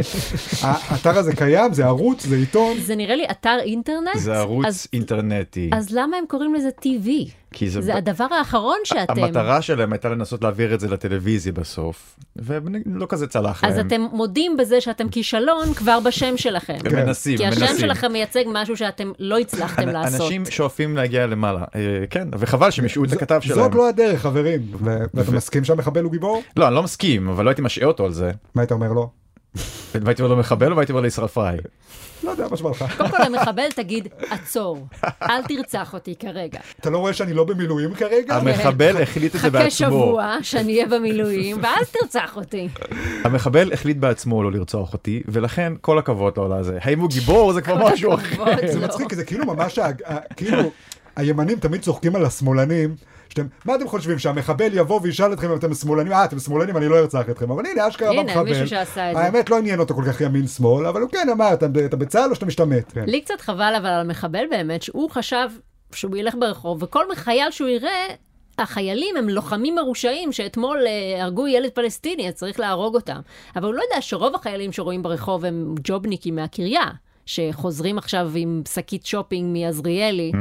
S1: האתר הזה קיים, זה ערוץ, זה עיתון.
S2: זה נראה לי אתר אינטרנט.
S3: זה ערוץ
S2: אז,
S3: אינטרנטי.
S2: אז למה הם קוראים לזה TV?
S3: כי זה,
S2: זה
S3: ב-
S2: הדבר האחרון שאתם...
S3: המטרה שלהם הייתה לנסות להעביר את זה לטלוויזיה בסוף, ולא כזה צלח
S2: אז
S3: להם.
S2: אתם מודים בזה שאתם כישלון כבר בשם שלכם.
S1: כן.
S3: מנסים,
S2: כי השם
S3: מנסים.
S2: שלכם מייצג משהו שאתם לא הצלחתם
S3: אנ-
S2: לעשות.
S3: אנשים שואפים להגיע למעלה, אה, כן, וחבל שהם השעו את הכתב שלהם.
S1: זאת לא הדרך, חברים. ו- ואתה מסכים שהמחבל הוא גיבור?
S3: לא, אני לא מסכים, אבל לא הייתי משעה אותו על זה.
S1: מה היית אומר לו?
S3: והייתי אומר לו מחבל או הייתי אומר לישראל פריי?
S1: לא יודע, מה שבא לך.
S2: קודם כל למחבל תגיד, עצור, אל תרצח אותי כרגע.
S1: אתה לא רואה שאני לא במילואים כרגע?
S3: המחבל החליט את זה
S2: חכה
S3: בעצמו.
S2: שבוע שאני אהיה במילואים, ואז תרצח אותי.
S3: המחבל החליט בעצמו לא לרצוח אותי, ולכן כל הכבוד לו על זה. האם הוא גיבור זה כבר משהו אחר.
S1: זה. מצחיק, זה כאילו ממש, כאילו, הימנים תמיד צוחקים על השמאלנים. שאתם, מה אתם חושבים, שהמחבל יבוא וישאל אתכם אם אתם שמאלנים? אה, אתם שמאלנים, אני לא ארצח אתכם. אבל הנה, אשכרה
S2: הנה,
S1: במחבל.
S2: מישהו שעשה את זה.
S1: האמת, לא עניין אותו כל כך ימין-שמאל, אבל הוא כן אמר, אתה אתה בצה"ל או שאתה משתמט? כן.
S2: לי קצת חבל אבל על המחבל באמת, שהוא חשב שהוא ילך ברחוב, וכל חייל שהוא יראה, החיילים הם לוחמים מרושעים שאתמול אה, הרגו ילד פלסטיני, אז צריך להרוג אותם. אבל הוא לא יודע שרוב החיילים שרואים ברחוב הם ג'ובניקים מהקריה. שחוזרים עכשיו עם שקית שופינג מעזריאלי,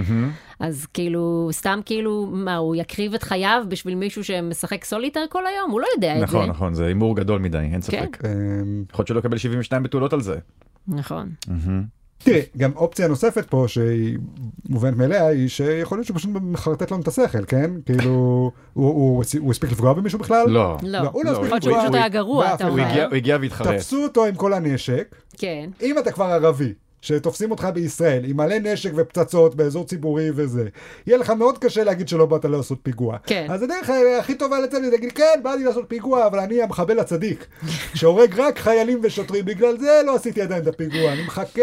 S2: אז כאילו, סתם כאילו, מה, הוא יקריב את חייו בשביל מישהו שמשחק סוליטר כל היום? הוא לא יודע את זה.
S3: נכון, נכון, זה הימור גדול מדי, אין
S2: כן.
S3: ספק.
S1: אמ,
S3: יכול להיות שלא יקבל 72 בתולות על זה.
S2: נכון.
S1: תראי, גם אופציה נוספת פה שהיא מובנת מאליה היא שיכול להיות שהוא פשוט מחרטט לנו את השכל, כן? כאילו, הוא- הוא הוא הספיק לפגוע במישהו בכלל?
S3: לא.
S2: לא,
S1: לא, הוא לא
S3: לא,
S1: הספיק
S2: יכול להיות שהוא
S1: לפגוע.
S2: היה גרוע, אתה אומר.
S3: הוא הגיע והתחרט.
S1: תפסו אותו עם כל הנשק,
S2: כן.
S1: אם אתה כבר ערבי, שתופסים אותך בישראל עם מלא נשק ופצצות באזור ציבורי וזה, יהיה לך מאוד קשה להגיד שלא באת לעשות פיגוע.
S2: כן.
S1: אז הדרך הכי טובה לצאת זה להגיד, כן, באתי לעשות פיגוע, אבל אני המחבל הצדיק, שהורג רק חיילים ושוטרים, בגלל זה לא עשיתי עדיין את הפיגוע. אני מחכה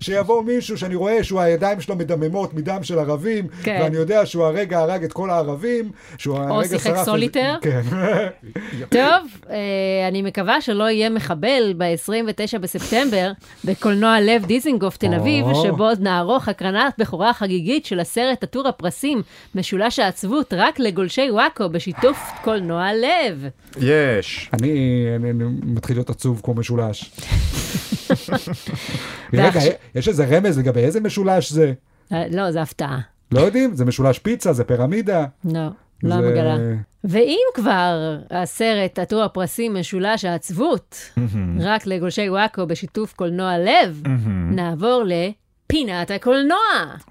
S1: שיבוא מישהו שאני רואה שהוא הידיים שלו מדממות מדם של ערבים,
S2: כן.
S1: ואני יודע שהוא הרגע הרג את כל הערבים, שהוא הרגע
S2: שיחק
S1: שרף... את-
S2: סוליטר.
S1: כן.
S2: טוב, אה, אני מקווה שלא יהיה מחבל ב-29 בספטמבר בקולנוע לב דיזינגוף תל אביב,
S1: או.
S2: שבו נערוך הקרנת בכורה חגיגית של הסרט עטור הפרסים, משולש העצבות, רק לגולשי וואקו, בשיתוף קולנוע לב.
S3: יש.
S1: אני, אני, אני מתחיל להיות עצוב כמו משולש. רגע, יש איזה רמז לגבי איזה משולש זה?
S2: אה, לא, זה הפתעה.
S1: לא יודעים? זה משולש פיצה, זה פירמידה.
S2: לא, לא
S1: זה-
S2: מגלה. ואם כבר הסרט עטור הפרסים משולש העצבות, רק לגולשי וואקו בשיתוף קולנוע לב, נעבור לפינת הקולנוע.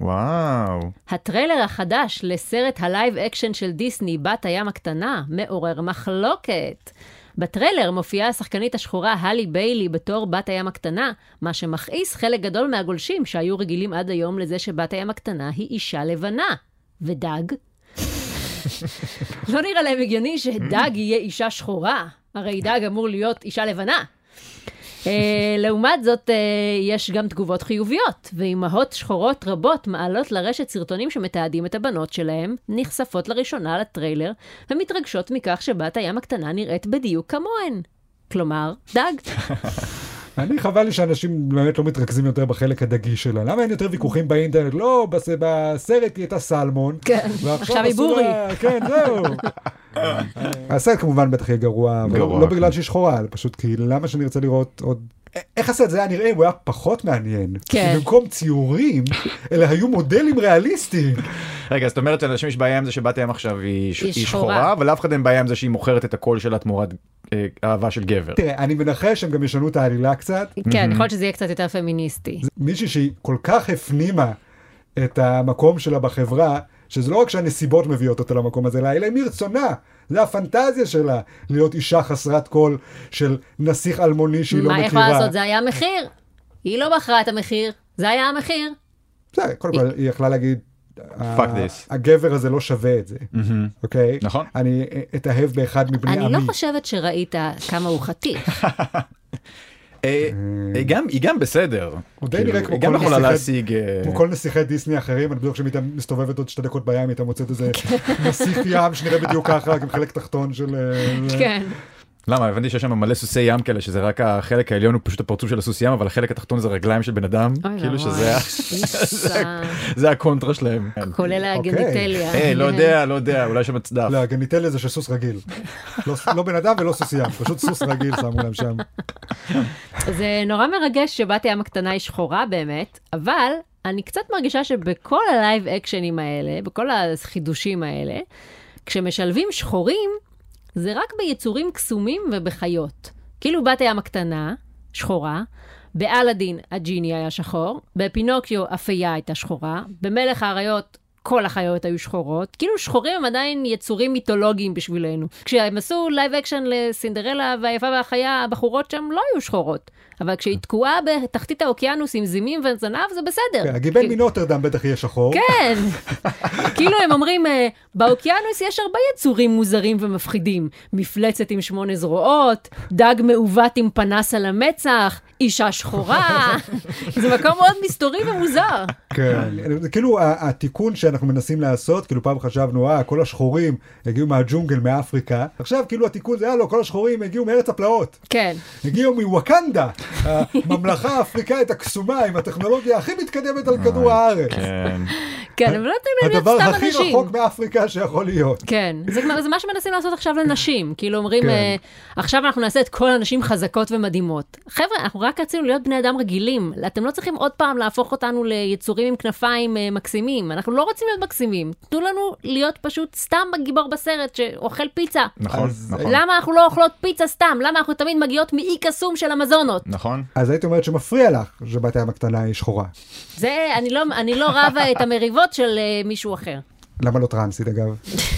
S3: וואו.
S2: הטריילר החדש לסרט ה live action של דיסני, בת הים הקטנה, מעורר מחלוקת. בטריילר מופיעה השחקנית השחורה הלי ביילי בתור בת הים הקטנה, מה שמכעיס חלק גדול מהגולשים שהיו רגילים עד היום לזה שבת הים הקטנה היא אישה לבנה. ודג? לא נראה להם הגיוני שדג יהיה אישה שחורה, הרי דג אמור להיות אישה לבנה. אה, לעומת זאת, אה, יש גם תגובות חיוביות, ואימהות שחורות רבות מעלות לרשת סרטונים שמתעדים את הבנות שלהם, נחשפות לראשונה לטריילר, ומתרגשות מכך שבת הים הקטנה נראית בדיוק כמוהן. כלומר, דג.
S1: אני חבל לי שאנשים באמת לא מתרכזים יותר בחלק הדגי שלה. למה אין יותר ויכוחים באינטרנט? לא, בס- בסרט היא הייתה סלמון.
S2: כן, עכשיו היא בורי.
S1: כן, זהו. הסרט כמובן בטח יהיה גרוע, אבל לא
S3: כן.
S1: בגלל שהיא שחורה, אלא פשוט כי למה שאני ארצה לראות עוד... איך הסרט הזה היה נראה אם הוא היה פחות מעניין?
S2: כן.
S1: במקום ציורים, אלה היו מודלים ריאליסטיים.
S3: רגע, אז זאת אומרת שלאנשים יש בעיה עם זה שבת הים עכשיו היא ש-
S2: היא
S3: היא
S2: שחורה.
S3: אבל לאף אחד אין בעיה עם זה שהיא מוכרת את הקול שלה תמורת אה, אהבה של גבר.
S1: תראה, אני מנחש שהם גם ישנו את העלילה קצת.
S2: כן, יכול להיות שזה יהיה קצת יותר פמיניסטי.
S1: זה מישהי שהיא כל כך הפנימה את המקום שלה בחברה, שזה לא רק שהנסיבות מביאות אותה למקום הזה, אלא אלא מרצונה. זה הפנטזיה שלה, להיות אישה חסרת קול של נסיך אלמוני שהיא לא
S2: מה היא
S1: מכירה.
S2: יכולה לעשות? זה היה המחיר. היא לא בחרה את המחיר, זה היה המחיר.
S1: בסדר, קודם כל היא יכלה להגיד,
S3: Fuck
S1: "ה-
S3: this."
S1: הגבר הזה לא שווה את זה, אוקיי?
S3: נכון.
S1: אני אתאהב באחד מבני
S2: אני
S1: עמי.
S2: לא חושבת שראית כמה הוא חתיך.
S3: אה, אה, גם- היא גם בסדר.
S1: הוא די
S3: כאילו,
S1: נראה כמו
S3: היא גם
S1: כל
S3: יכולה להשיג... אה,
S1: כמו כל נסיכי דיסני אחרים, אני בטוח שאם הייתה מסתובבת עוד שתי דקות בים, הייתה מוצאת איזה. נסיך ים שנראה בדיוק ככה, רק עם חלק תחתון של...
S2: כן.
S3: למה? הבנתי שיש שם מלא סוסי ים כאלה, שזה רק החלק העליון הוא פשוט הפרצוף של הסוס ים, אבל החלק התחתון זה רגליים של בן אדם, כאילו. שזה. זה הקונטרה שלהם.
S2: כולל הגניטליה.
S3: היי, לא יודע, לא יודע, אולי שם צדף.
S1: לא, הגניטליה זה של סוס רגיל. לא- לא בן אדם ולא סוס ים, פשוט סוס רגיל שמו להם שם.
S2: זה נורא מרגש שבת הים הקטנה היא שחורה באמת, אבל אני קצת מרגישה שבכל ה live action ים האלה, בכל החידושים האלה, כשמשלבים שחורים, זה רק ביצורים קסומים ובחיות. כאילו בת הים הקטנה, שחורה, באלאדין הג'יני היה שחור, בפינוקיו הפיה הייתה שחורה, במלך האריות כל החיות היו שחורות, כאילו שחורים הם עדיין יצורים מיתולוגיים בשבילנו. כשהם עשו live action לסינדרלה והיפה והחיה, הבחורות שם לא היו שחורות. אבל כשהיא תקועה בתחתית האוקיינוס עם זימים וזנב, זה בסדר.
S1: כן, הגיבן
S2: כי-
S1: מנוטרדם בטח יהיה שחור.
S2: כן, כאילו הם אומרים, אה, באוקיינוס יש הרבה יצורים מוזרים ומפחידים. מפלצת עם שמונה זרועות, דג מעוות עם פנס על המצח, אישה שחורה. זה מקום מאוד מסתורי ומוזר.
S1: כן, זה כאילו התיקון שאנחנו מנסים לעשות, כאילו פעם חשבנו, אה, כל השחורים הגיעו מהג'ונגל מאפריקה, עכשיו כאילו התיקון זה, אה, לא, כל השחורים הגיעו מארץ הפלאות,
S2: כן.
S1: הגיעו מווקנדה, הממלכה האפריקאית הקסומה עם הטכנולוגיה הכי מתקדמת על כדור הארץ.
S3: כן.
S2: כן, אבל לא תמיד להיות
S1: הדבר
S2: סתם
S1: הכי
S2: אנשים.
S1: רחוק מאפריקה שיכול להיות.
S2: כן, זה, זה מה שמנסים לעשות עכשיו לנשים. כאילו אומרים,
S1: כן.
S2: אה, עכשיו אנחנו נעשה את כל הנשים חזקות ומדהימות. חבר'ה, אנחנו רק רצינו להיות בני אדם רגילים. אתם לא צריכים עוד פעם להפוך אותנו ליצורים עם כנפיים אה, מקסימים. אנחנו לא רוצים להיות מקסימים. תנו לנו להיות פשוט סתם גיבור בסרט שאוכל פיצה.
S3: נכון,
S1: אז-
S3: נכון.
S2: למה אנחנו לא אוכלות פיצה סתם? למה אנחנו תמיד מגיעות מאי קסום של המזונות?
S3: נכון.
S1: אז הייתי אומרת שמפריע לך שבת הים הקטנה היא שחורה.
S2: זה, אני לא, אני לא רבה את המריבות של אה, מישהו אחר.
S1: למה לא טרנסית אגב?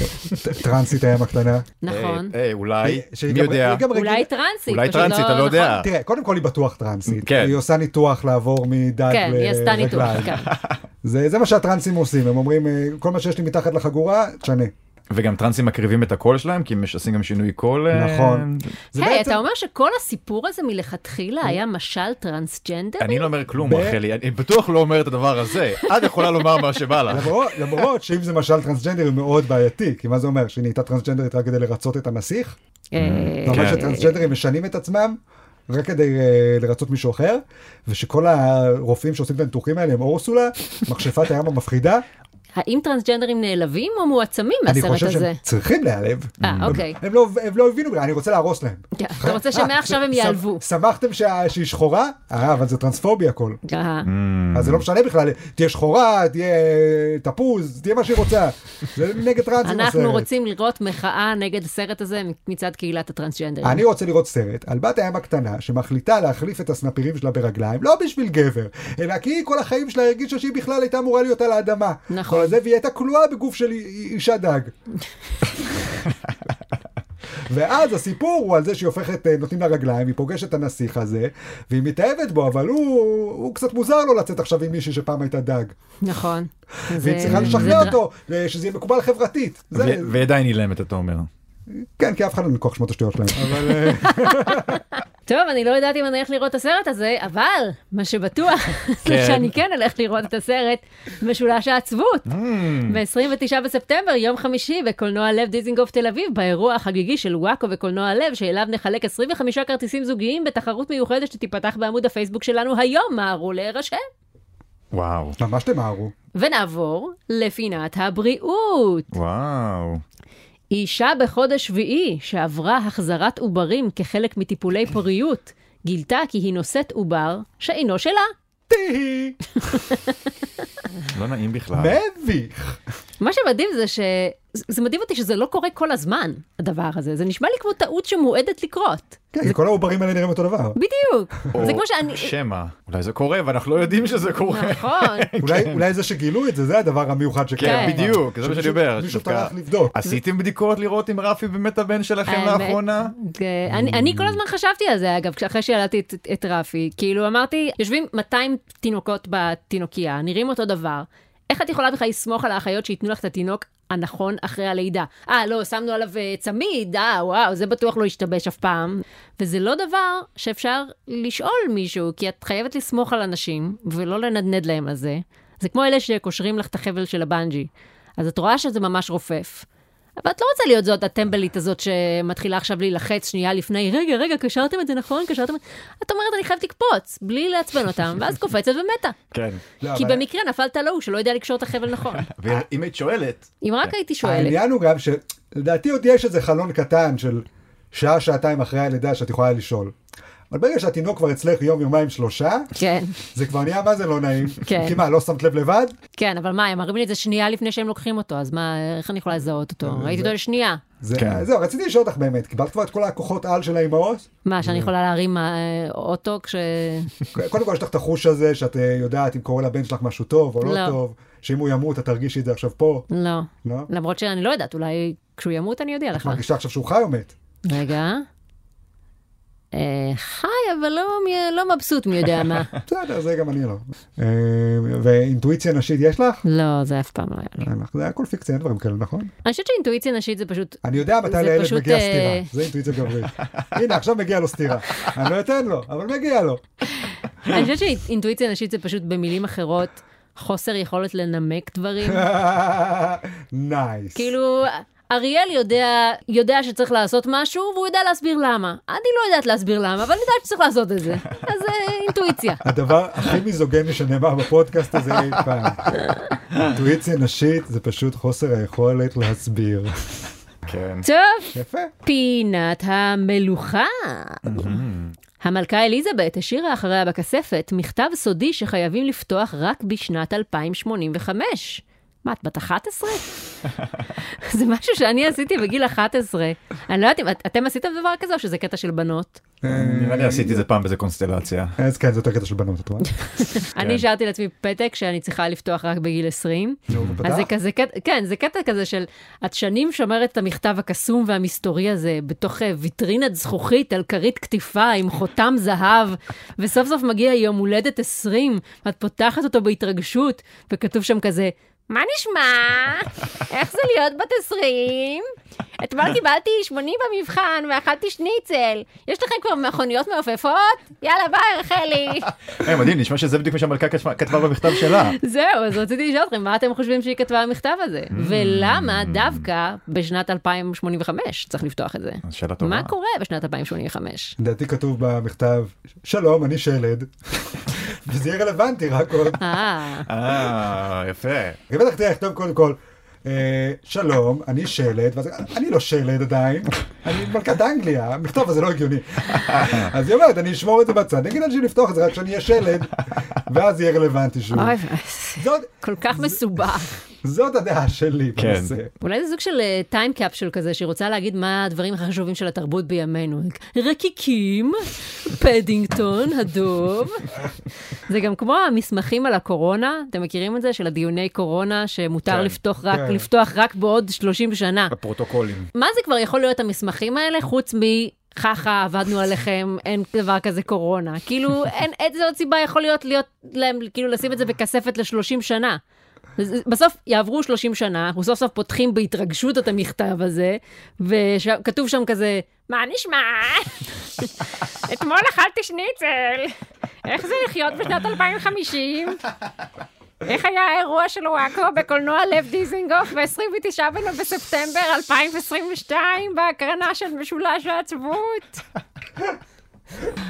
S1: טרנסית הים הקטנה.
S2: נכון.
S3: היי, היי, אולי,
S1: שהיא
S3: מי יודע?
S2: אולי טרנסית.
S3: אולי טרנסית, אתה לא יודע.
S2: נכון.
S1: תראה, קודם כל היא בטוח טרנסית.
S3: כן.
S1: היא עושה ניתוח לעבור מדג
S2: כן, היא עשתה ניתוח,
S1: לרגליים.
S2: כן.
S1: זה, זה מה שהטרנסים עושים, הם אומרים, אה, כל מה שיש לי מתחת לחגורה, תשנה.
S3: וגם טרנסים מקריבים את הקול שלהם, כי הם עושים גם שינוי קול. אה,
S1: נכון.
S2: היי,
S1: בעצם-
S2: אתה אומר שכל הסיפור הזה מלכתחילה היה משל טרנסג'נדר?
S3: אני לא אומר כלום, רחלי, אני בטוח לא אומר את הדבר הזה. את יכולה לומר מה שבא לך.
S1: למרות, שאם זה משל טרנסג'נדר הוא מאוד בעייתי, כי מה זה אומר? שהיא נהייתה טרנסג'נדרית רק כדי לרצות את הנסיך?
S2: אה,
S1: זה אומר
S3: כן.
S1: שטרנסג'נדרים משנים את עצמם רק כדי אה, לרצות מישהו אחר, ושכל הרופאים שעושים את הניתוחים האלה הם אורסולה, מכשפת הים המפחידה.
S2: האם טרנסג'נדרים נעלבים או מועצמים
S1: אני
S2: מהסרט
S1: חושב
S2: הזה?
S1: שהם צריכים להיעלב.
S2: אה,
S1: הם-
S2: אוקיי.
S1: הם לא- הם לא הבינו, אני רוצה להרוס להם.
S2: כן, אתה רוצה שמעכשיו הם ייעלבו.
S1: שמ- שמחתם שה- שהיא שחורה? אה, אבל זה טרנספוביה הכל.
S2: אה,
S1: אז זה לא משנה בכלל, תהיה שחורה, תהיה תפוז, תהיה מה שהיא רוצה. זה נגד טרנסים
S2: אנחנו
S1: הסרט.
S2: רוצים לראות מחאה נגד הסרט הזה מצד קהילת הטרנסג'נדרים.
S1: אני רוצה לראות סרט על בת הים הקטנה שמחליטה להחליף את הסנפירים שלה ברגליים, לא בשביל גבר, אלא כי כל החיים שלה הרגישה שהיא בכלל הייתה אמורה להיות על האדמה.
S2: נכון.
S1: כל הזה, והיא הייתה כלואה בגוף של אי- אישה דג. ואז הסיפור הוא על זה שהיא הופכת, אה, נותנים לה רגליים, היא פוגשת את הנסיך הזה, והיא מתאהבת בו, אבל הוא, הוא קצת מוזר לו לצאת עכשיו עם מישהי שפעם הייתה דג.
S2: נכון.
S1: והיא
S2: זה-
S1: צריכה לשכנע אותו, אה, שזה יהיה מקובל חברתית. זה,
S3: ועדיין אילמת, אתה אומר.
S1: כן, כי אף אחד לא מכוח שמות השטויות שלהם. אבל...
S2: טוב, אני לא יודעת אם אני אלך לראות את הסרט הזה, אבל מה שבטוח זה
S3: כן.
S2: שאני כן אלך לראות את הסרט משולש העצבות. ב-29 בספטמבר, יום חמישי, בקולנוע לב דיזינגוף תל אביב, באירוע החגיגי של וואקו וקולנוע לב, שאליו נחלק 25 כרטיסים זוגיים בתחרות מיוחדת שתיפתח בעמוד הפייסבוק שלנו היום, מהרו להירשם.
S3: וואו,
S1: ממש תמהרו.
S2: ונעבור לפינת הבריאות.
S3: וואו.
S2: אישה בחודש שביעי שעברה החזרת עוברים כחלק מטיפולי פוריות, גילתה כי היא נושאת עובר שאינו שלה.
S1: תהי,
S3: לא נעים בכלל.
S1: מביך.
S2: מה שמדהים זה ש... זה זה מדהים אותי שזה לא קורה כל הזמן, הדבר הזה. זה נשמע לי כמו טעות שמועדת לקרות.
S1: כן, כי כל העוברים האלה נראים אותו דבר.
S2: בדיוק.
S3: או
S2: זה כמו שאני...
S3: שמא, אולי זה קורה ואנחנו לא יודעים שזה קורה.
S2: נכון.
S1: אולי, אולי זה שגילו את זה, זה הדבר המיוחד שקרה.
S3: כן,
S2: כן.
S3: בדיוק, זה מה שאני אומר.
S1: מישהו טרח לבדוק.
S3: עשיתם בדיקות לראות אם רפי באמת הבן שלכם לאחרונה?
S2: זה- אני, כל הזמן חשבתי על זה, אגב, אחרי שילדתי את, את רפי. כאילו, אמרתי, יושבים 200 תינוקות בתינוקייה, נראים אותו דבר. איך את יכולה בכלל לסמוך על האחיות שייתנו לך את התינוק הנכון אחרי הלידה? אה, לא, שמנו עליו אה, צמיד, אה, וואו, זה בטוח לא ישתבש אף פעם. וזה לא דבר שאפשר לשאול מישהו, כי את חייבת לסמוך על אנשים, ולא לנדנד להם על זה. זה כמו אלה שקושרים לך את החבל של הבנג'י. אז את רואה שזה ממש רופף. אבל את לא רוצה להיות זאת הטמבלית הזאת שמתחילה עכשיו להילחץ שנייה לפני, רגע, רגע, קשרתם את זה נכון? קשרתם את זה? את אומרת, אני חייבת לקפוץ, בלי לעצבן אותם, ואז קופצת ומתה.
S3: כן.
S1: לא,
S2: כי במקרה נפלת על ההוא שלא יודע לקשור את החבל נכון.
S3: ואם היית שואלת,
S2: אם רק הייתי שואלת.
S1: העניין הוא גם שלדעתי עוד יש איזה חלון קטן של שעה, שעתיים אחרי הלידה שאת יכולה לשאול. אבל ברגע שהתינוק כבר אצלך יום, יומיים, שלושה,
S2: כן,
S1: זה כבר נהיה מה זה לא נעים.
S2: כן.
S1: כי מה, לא שמת לב לבד?
S2: כן, אבל מה, הם מראים לי את זה שנייה לפני שהם לוקחים אותו, אז מה, איך אני יכולה לזהות אותו? ראיתי אותו לשנייה.
S1: זה,
S3: כן.
S1: זהו, רציתי לשאול אותך באמת, קיבלת כבר את כל הכוחות על של האימהות?
S2: מה, שאני יכולה להרים אה, אוטו כש...
S1: קודם כל יש לך את החוש הזה שאת אה, יודעת אם קורה לבן שלך משהו טוב או לא,
S2: לא.
S1: טוב, שאם הוא ימות את תרגישי את זה עכשיו פה,
S2: לא.
S1: לא?
S2: למרות שאני לא יודעת, אולי כשהוא ימות אני אודיע
S1: את
S2: לך.
S1: מרגישה עכשיו שהוא חי או מת?
S2: רגע. אה, חי, אבל לא, לא מבסוט מי יודע מה.
S1: בסדר, זה גם אני לא. אה, ואינטואיציה נשית יש לך?
S2: לא, זה אף פעם לא היה לי.
S1: זה הכל פיקציה, אין דברים כאלה, נכון?
S2: אני חושבת שאינטואיציה נשית זה פשוט...
S1: אני יודע מתי לילד
S2: פשוט,
S1: מגיע
S2: אה,
S1: סטירה, זה אינטואיציה גברית. הנה, עכשיו מגיע לו סטירה. אני לא אתן לו, אבל מגיע לו.
S2: אני חושבת שאינטואיציה נשית זה פשוט במילים אחרות חוסר יכולת לנמק דברים.
S1: נייס.
S2: כאילו, אריאל יודע, יודע שצריך לעשות משהו, והוא יודע להסביר למה. אני לא יודעת להסביר למה, אבל אני יודעת שצריך לעשות את זה. אז אה, אינטואיציה.
S1: הדבר הכי מיזוגני שנאמר בפודקאסט הזה אי פעם. אינטואיציה נשית זה פשוט חוסר היכולת להסביר.
S3: כן.
S2: טוב,
S1: יפה.
S2: פינת המלוכה. המלכה אליזבת השאירה אחריה בכספת מכתב סודי שחייבים לפתוח רק בשנת 2085. מה, את בת 11? זה משהו שאני עשיתי בגיל 11. אני לא יודעת אם את- אתם עשיתם דבר כזה או שזה קטע של בנות?
S3: נראה לי עשיתי את זה פעם באיזה קונסטלציה.
S1: אז כן, זה יותר קטע של בנות, את רואה?
S2: אני השארתי לעצמי פתק שאני צריכה לפתוח רק בגיל 20.
S1: נו,
S2: אז? זה כזה, קטע- כן, זה קטע כזה של את שנים שומרת את המכתב הקסום והמסתורי הזה בתוך אה, ויטרינת זכוכית על כרית קטיפה עם חותם זהב, וסוף סוף מגיע יום הולדת 20, ואת פותחת אותו בהתרגשות, וכתוב שם כזה, מה נשמע? איך זה להיות בת 20? אתמול קיבלתי 80 במבחן ואכלתי שניצל. יש לכם כבר מכוניות מעופפות? יאללה ביי רחלי.
S3: היי, מדהים, נשמע שזה בדיוק מה שהמלכה כתבה- במכתב שלה.
S2: זהו, אז רציתי לשאול אתכם, מה אתם חושבים שהיא כתבה במכתב הזה? ולמה דווקא בשנת 2085 צריך לפתוח את זה?
S3: שאלה טובה.
S2: מה קורה בשנת 2085?
S1: לדעתי כתוב במכתב, שלום, אני שלד. וזה יהיה רלוונטי רק עוד.
S2: אה,
S3: אה, יפה.
S1: בטח תראה, לכתוב קודם כל, שלום, אני שלד, ואז אני לא שלד עדיין, אני מלכת אנגליה, המכתב הזה לא הגיוני. אז היא אומרת, אני אשמור את זה בצד, אני אגיד לאנשים לפתוח את זה רק כשאני אהיה שלד, ואז יהיה רלוונטי שוב.
S2: אוי,
S1: זאת,
S2: כל כך מסובך.
S1: זאת הדעה שלי
S3: כן.
S1: בנושא.
S2: אולי זה סוג של טיים קפשול כזה, שהיא רוצה להגיד מה הדברים החשובים של התרבות בימינו. רקיקים, פדינגטון, הדוב. זה גם כמו המסמכים על הקורונה, אתם מכירים את זה? של הדיוני קורונה, שמותר
S3: כן,
S2: לפתוח רק,
S1: כן.
S2: לפתוח רק בעוד 30 שנה.
S3: הפרוטוקולים.
S2: מה זה כבר יכול להיות המסמכים האלה, חוץ מ... חכה, עבדנו עליכם, אין דבר כזה קורונה. כאילו, אין, איזה עוד סיבה יכול להיות, להיות להם, כאילו, לשים את זה בכספת ל-30 שנה. בסוף יעברו 30 שנה, אנחנו סוף סוף פותחים בהתרגשות את המכתב הזה, וכתוב שם כזה, מה נשמע? אתמול אכלתי שניצל, איך זה לחיות בשנת 2050? איך היה האירוע של וואקו בקולנוע לב דיזינגוף ב-29 בספטמבר 2022 בהקרנה של משולש העצבות?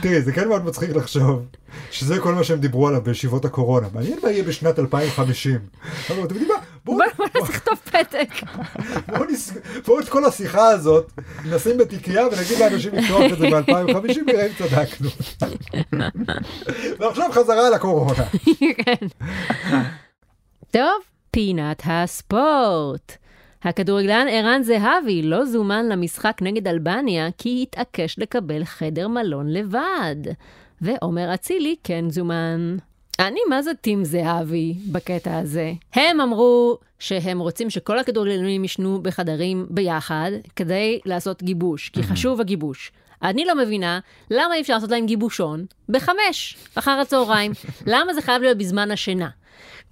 S1: תראי, זה כן מאוד מצחיק לחשוב שזה כל מה שהם דיברו עליו בישיבות הקורונה. מעניין מה יהיה בשנת 2050. אבל אתם יודעים מה? בואו
S2: לכתוב פתק.
S1: בואו את כל השיחה הזאת נשים בתיקייה ונגיד לאנשים לפתוח את זה ב-2050 נראה אם צדקנו. ועכשיו חזרה לקורונה.
S2: כן. טוב, פינת הספורט. הכדורגלן ערן זהבי לא זומן למשחק נגד אלבניה כי התעקש לקבל חדר מלון לבד. ועומר אצילי כן זומן. אני מה זה טים זהבי בקטע הזה. הם אמרו שהם רוצים שכל הכדורגלנים ישנו בחדרים ביחד כדי לעשות גיבוש, כי חשוב הגיבוש. אני לא מבינה למה אי אפשר לעשות להם גיבושון בחמש אחר הצהריים. למה זה חייב להיות בזמן השינה?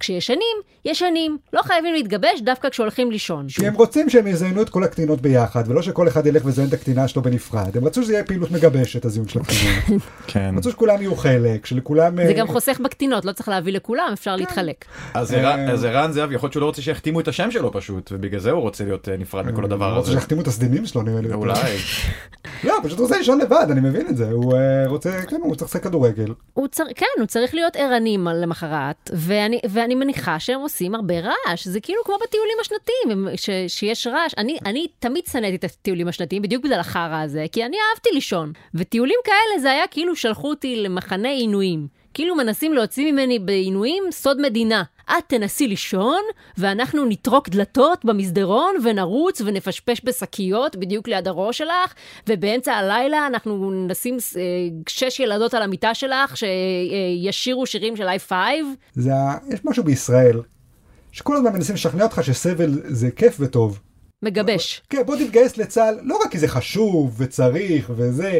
S2: כשישנים, ישנים. לא חייבים להתגבש דווקא כשהולכים לישון.
S1: כי הם רוצים שהם יזיינו את כל הקטינות ביחד, ולא שכל אחד ילך ויזיין את הקטינה שלו בנפרד. הם רצו שזה יהיה פעילות מגבשת, הזיון של הקטינות.
S3: כן.
S1: רצו שכולם יהיו חלק, שלכולם...
S2: זה
S1: אה,
S2: גם חוסך בקטינות, לא צריך להביא לכולם, אפשר להתחלק.
S3: אז
S1: אה,
S3: ערן- אז ערן זהב, יכול להיות שהוא לא רוצה שיחתימו את השם שלו פשוט, ובגלל זה הוא רוצה להיות אה, נפרד מכל הדבר
S1: רוצה
S3: הזה.
S1: שיחתימו את הסדינים שלו נראה לי.
S3: אולי.
S1: לא, פשוט רוצה לישון לבד, אני מבין את זה. הוא רוצה, כן, הוא צריך לשחק כדורגל.
S2: הוא. כן, הוא צריך להיות ערנים על- למחרת, ואני, ואני מניחה שהם עושים הרבה רעש. זה כאילו כמו בטיולים השנתיים, ש... שיש רעש. אני, אני תמיד שנאתי את הטיולים השנתיים, בדיוק בגלל החרא הזה, כי אני אהבתי לישון. וטיולים כאלה זה היה כאילו שלחו אותי למחנה עינויים. כאילו מנסים להוציא ממני בעינויים סוד מדינה. את תנסי לישון, ואנחנו נטרוק דלתות במסדרון, ונרוץ ונפשפש בשקיות בדיוק ליד הראש שלך, ובאמצע הלילה אנחנו נשים אה, שש ילדות על המיטה שלך, שישירו שירים של i5.
S1: זה, ה- יש משהו בישראל, שכל הזמן מנסים לשכנע אותך שסבל זה כיף וטוב.
S2: מגבש.
S1: כן, בוא תתגייס לצה"ל, לא רק כי זה חשוב וצריך וזה,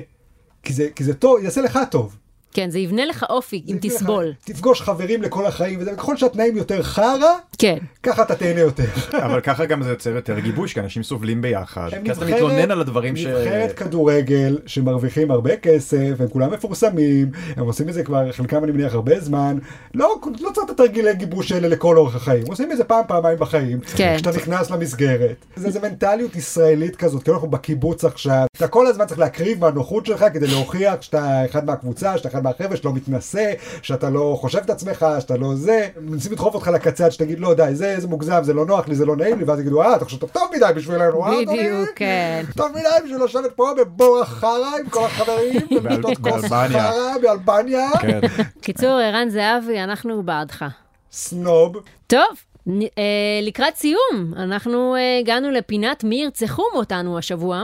S1: כי זה, כי זה טוב, יעשה לך טוב.
S2: כן, זה יבנה לך אופי אם
S1: ייתן לך-
S2: תסבול.
S1: תפגוש חברים לכל החיים, וזה, ככל שהתנאים יותר חרא,
S2: כן.
S1: ככה אתה תהנה יותר.
S3: אבל ככה גם זה יוצר יותר גיבוש, כי אנשים סובלים ביחד.
S1: הם
S3: כי אז אתה מתלונן על הדברים ש...
S1: נבחרת כדורגל שמרוויחים הרבה כסף, הם כולם מפורסמים, הם עושים את זה כבר, חלקם אני מניח הרבה זמן, לא, לא צריך את התרגילי גיבוש האלה לכל אורך החיים, עושים את זה פעם, פעמיים בחיים,
S2: כן.
S1: כשאתה נכנס למסגרת. זה איזה מנטליות ישראלית כזאת, כאילו אנחנו בקיבוץ עכשיו, אתה כל הזמן צריך להקריב מהנוחות שלך כדי להוכיח שאתה אחד מהקבוצה, שאתה אחד מהחבר'ה, שאתה לא מתנשא, שאתה לא חושב את עצמך, שאתה לא זה, מנסים לדחוף אותך לקצה עד שתגיד לא די, זה, זה מוגזם, זה לא נוח לי, זה לא נעים לי, ואז יגידו אה, אתה חושב שאתה טוב מדי בשבילנו, אה,
S2: בדיוק,
S1: אדוני?"
S2: כן.
S1: טוב מדי בשביל לשבת פה בבור החרא עם כל החברים, ולשתות כוס
S3: באלבניה.
S1: חרא באלבניה,
S3: כן.
S2: קיצור, ערן זהבי, אנחנו בעדך.
S1: סנוב.
S2: טוב, אה, לקראת סיום, אנחנו אה, הגענו לפינת מי ירצחו אותנו השבוע.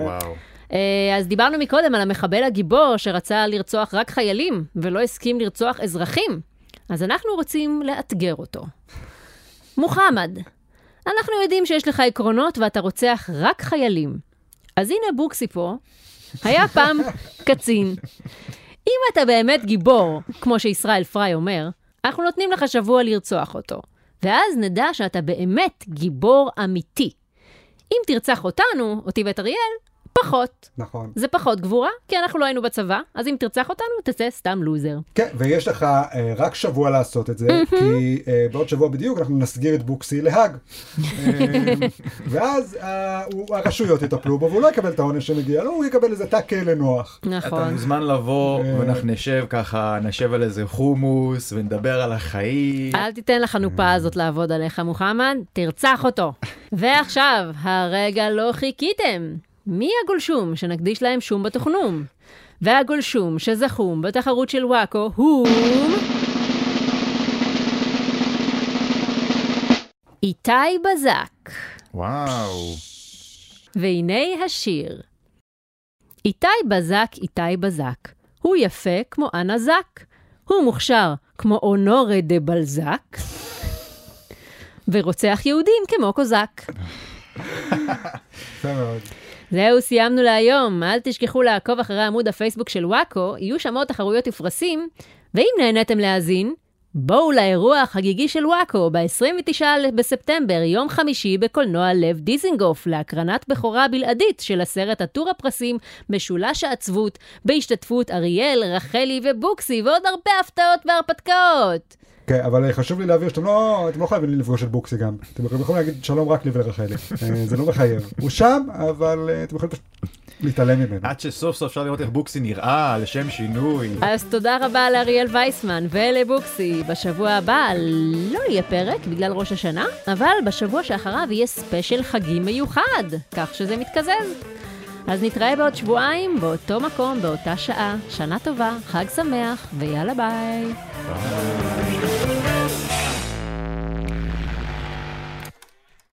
S3: וואו.
S2: אה, אז דיברנו מקודם על המחבל הגיבור שרצה לרצוח רק חיילים ולא הסכים לרצוח אזרחים. אז אנחנו רוצים לאתגר אותו. מוחמד, אנחנו יודעים שיש לך עקרונות ואתה רוצח רק חיילים. אז הנה בוקסי פה, היה פעם קצין. אם אתה באמת גיבור, כמו שישראל פריי אומר, אנחנו נותנים לך שבוע לרצוח אותו. ואז נדע שאתה באמת גיבור אמיתי. אם תרצח אותנו, אותי ואת אריאל, פחות.
S1: נכון.
S2: זה פחות גבורה, כי אנחנו לא היינו בצבא, אז אם תרצח אותנו, תצא סתם לוזר.
S1: כן, ויש לך אה, רק שבוע לעשות את זה, כי אה, בעוד שבוע בדיוק אנחנו נסגיר את בוקסי להאג. אה, ואז אה, הוא- הרשויות יטפלו בו, והוא לא יקבל את העונש שמגיע לו, הוא יקבל איזה תא כלא נוח.
S3: אתה
S2: נכון.
S3: מוזמן לבוא
S1: אה.
S3: ואנחנו נשב ככה, נשב על איזה חומוס ונדבר על החיים.
S2: אל תיתן לחנופה הזאת לעבוד עליך, מוחמד, תרצח אותו. ועכשיו, הרגע לא חיכיתם. מי הגולשום שנקדיש להם שום בתוכנום? והגולשום שזכום בתחרות של וואקו הוא... איתי בזק.
S3: וואו.
S2: והנה השיר. איתי בזק, איתי בזק. הוא יפה כמו אנה זק. הוא מוכשר כמו אונורה דה בלזק. ורוצח יהודים כמו קוזק.
S1: יפה מאוד.
S2: זהו, סיימנו להיום. אל תשכחו לעקוב אחרי עמוד הפייסבוק של וואקו, יהיו שם עוד תחרויות ופרסים. ואם נהניתם להאזין, בואו לאירוע החגיגי של וואקו ב-29 בספטמבר, יום חמישי, בקולנוע לב דיזינגוף, להקרנת בכורה בלעדית של הסרט עטור הפרסים, משולש העצבות, בהשתתפות אריאל, רחלי ובוקסי, ועוד הרבה הפתעות והרפתקאות.
S1: כן, אבל חשוב לי להבהיר שאתם לא, אתם לא חייבים לפגוש את בוקסי גם. אתם יכולים להגיד שלום רק לי ולרחלי. אה, זה לא מחייב. הוא שם, אבל אה, אתם יכולים פשוט להתעלם ממנו.
S3: עד שסוף סוף אפשר לראות איך בוקסי נראה, לשם שינוי.
S2: אז תודה רבה לאריאל וייסמן ולבוקסי. בשבוע הבא לא יהיה פרק בגלל ראש השנה, אבל בשבוע שאחריו יהיה ספיישל חגים מיוחד, כך שזה מתקזז. אז נתראה בעוד שבועיים, באותו מקום, באותה שעה. שנה טובה, חג שמח, ויאללה ביי.
S3: ביי.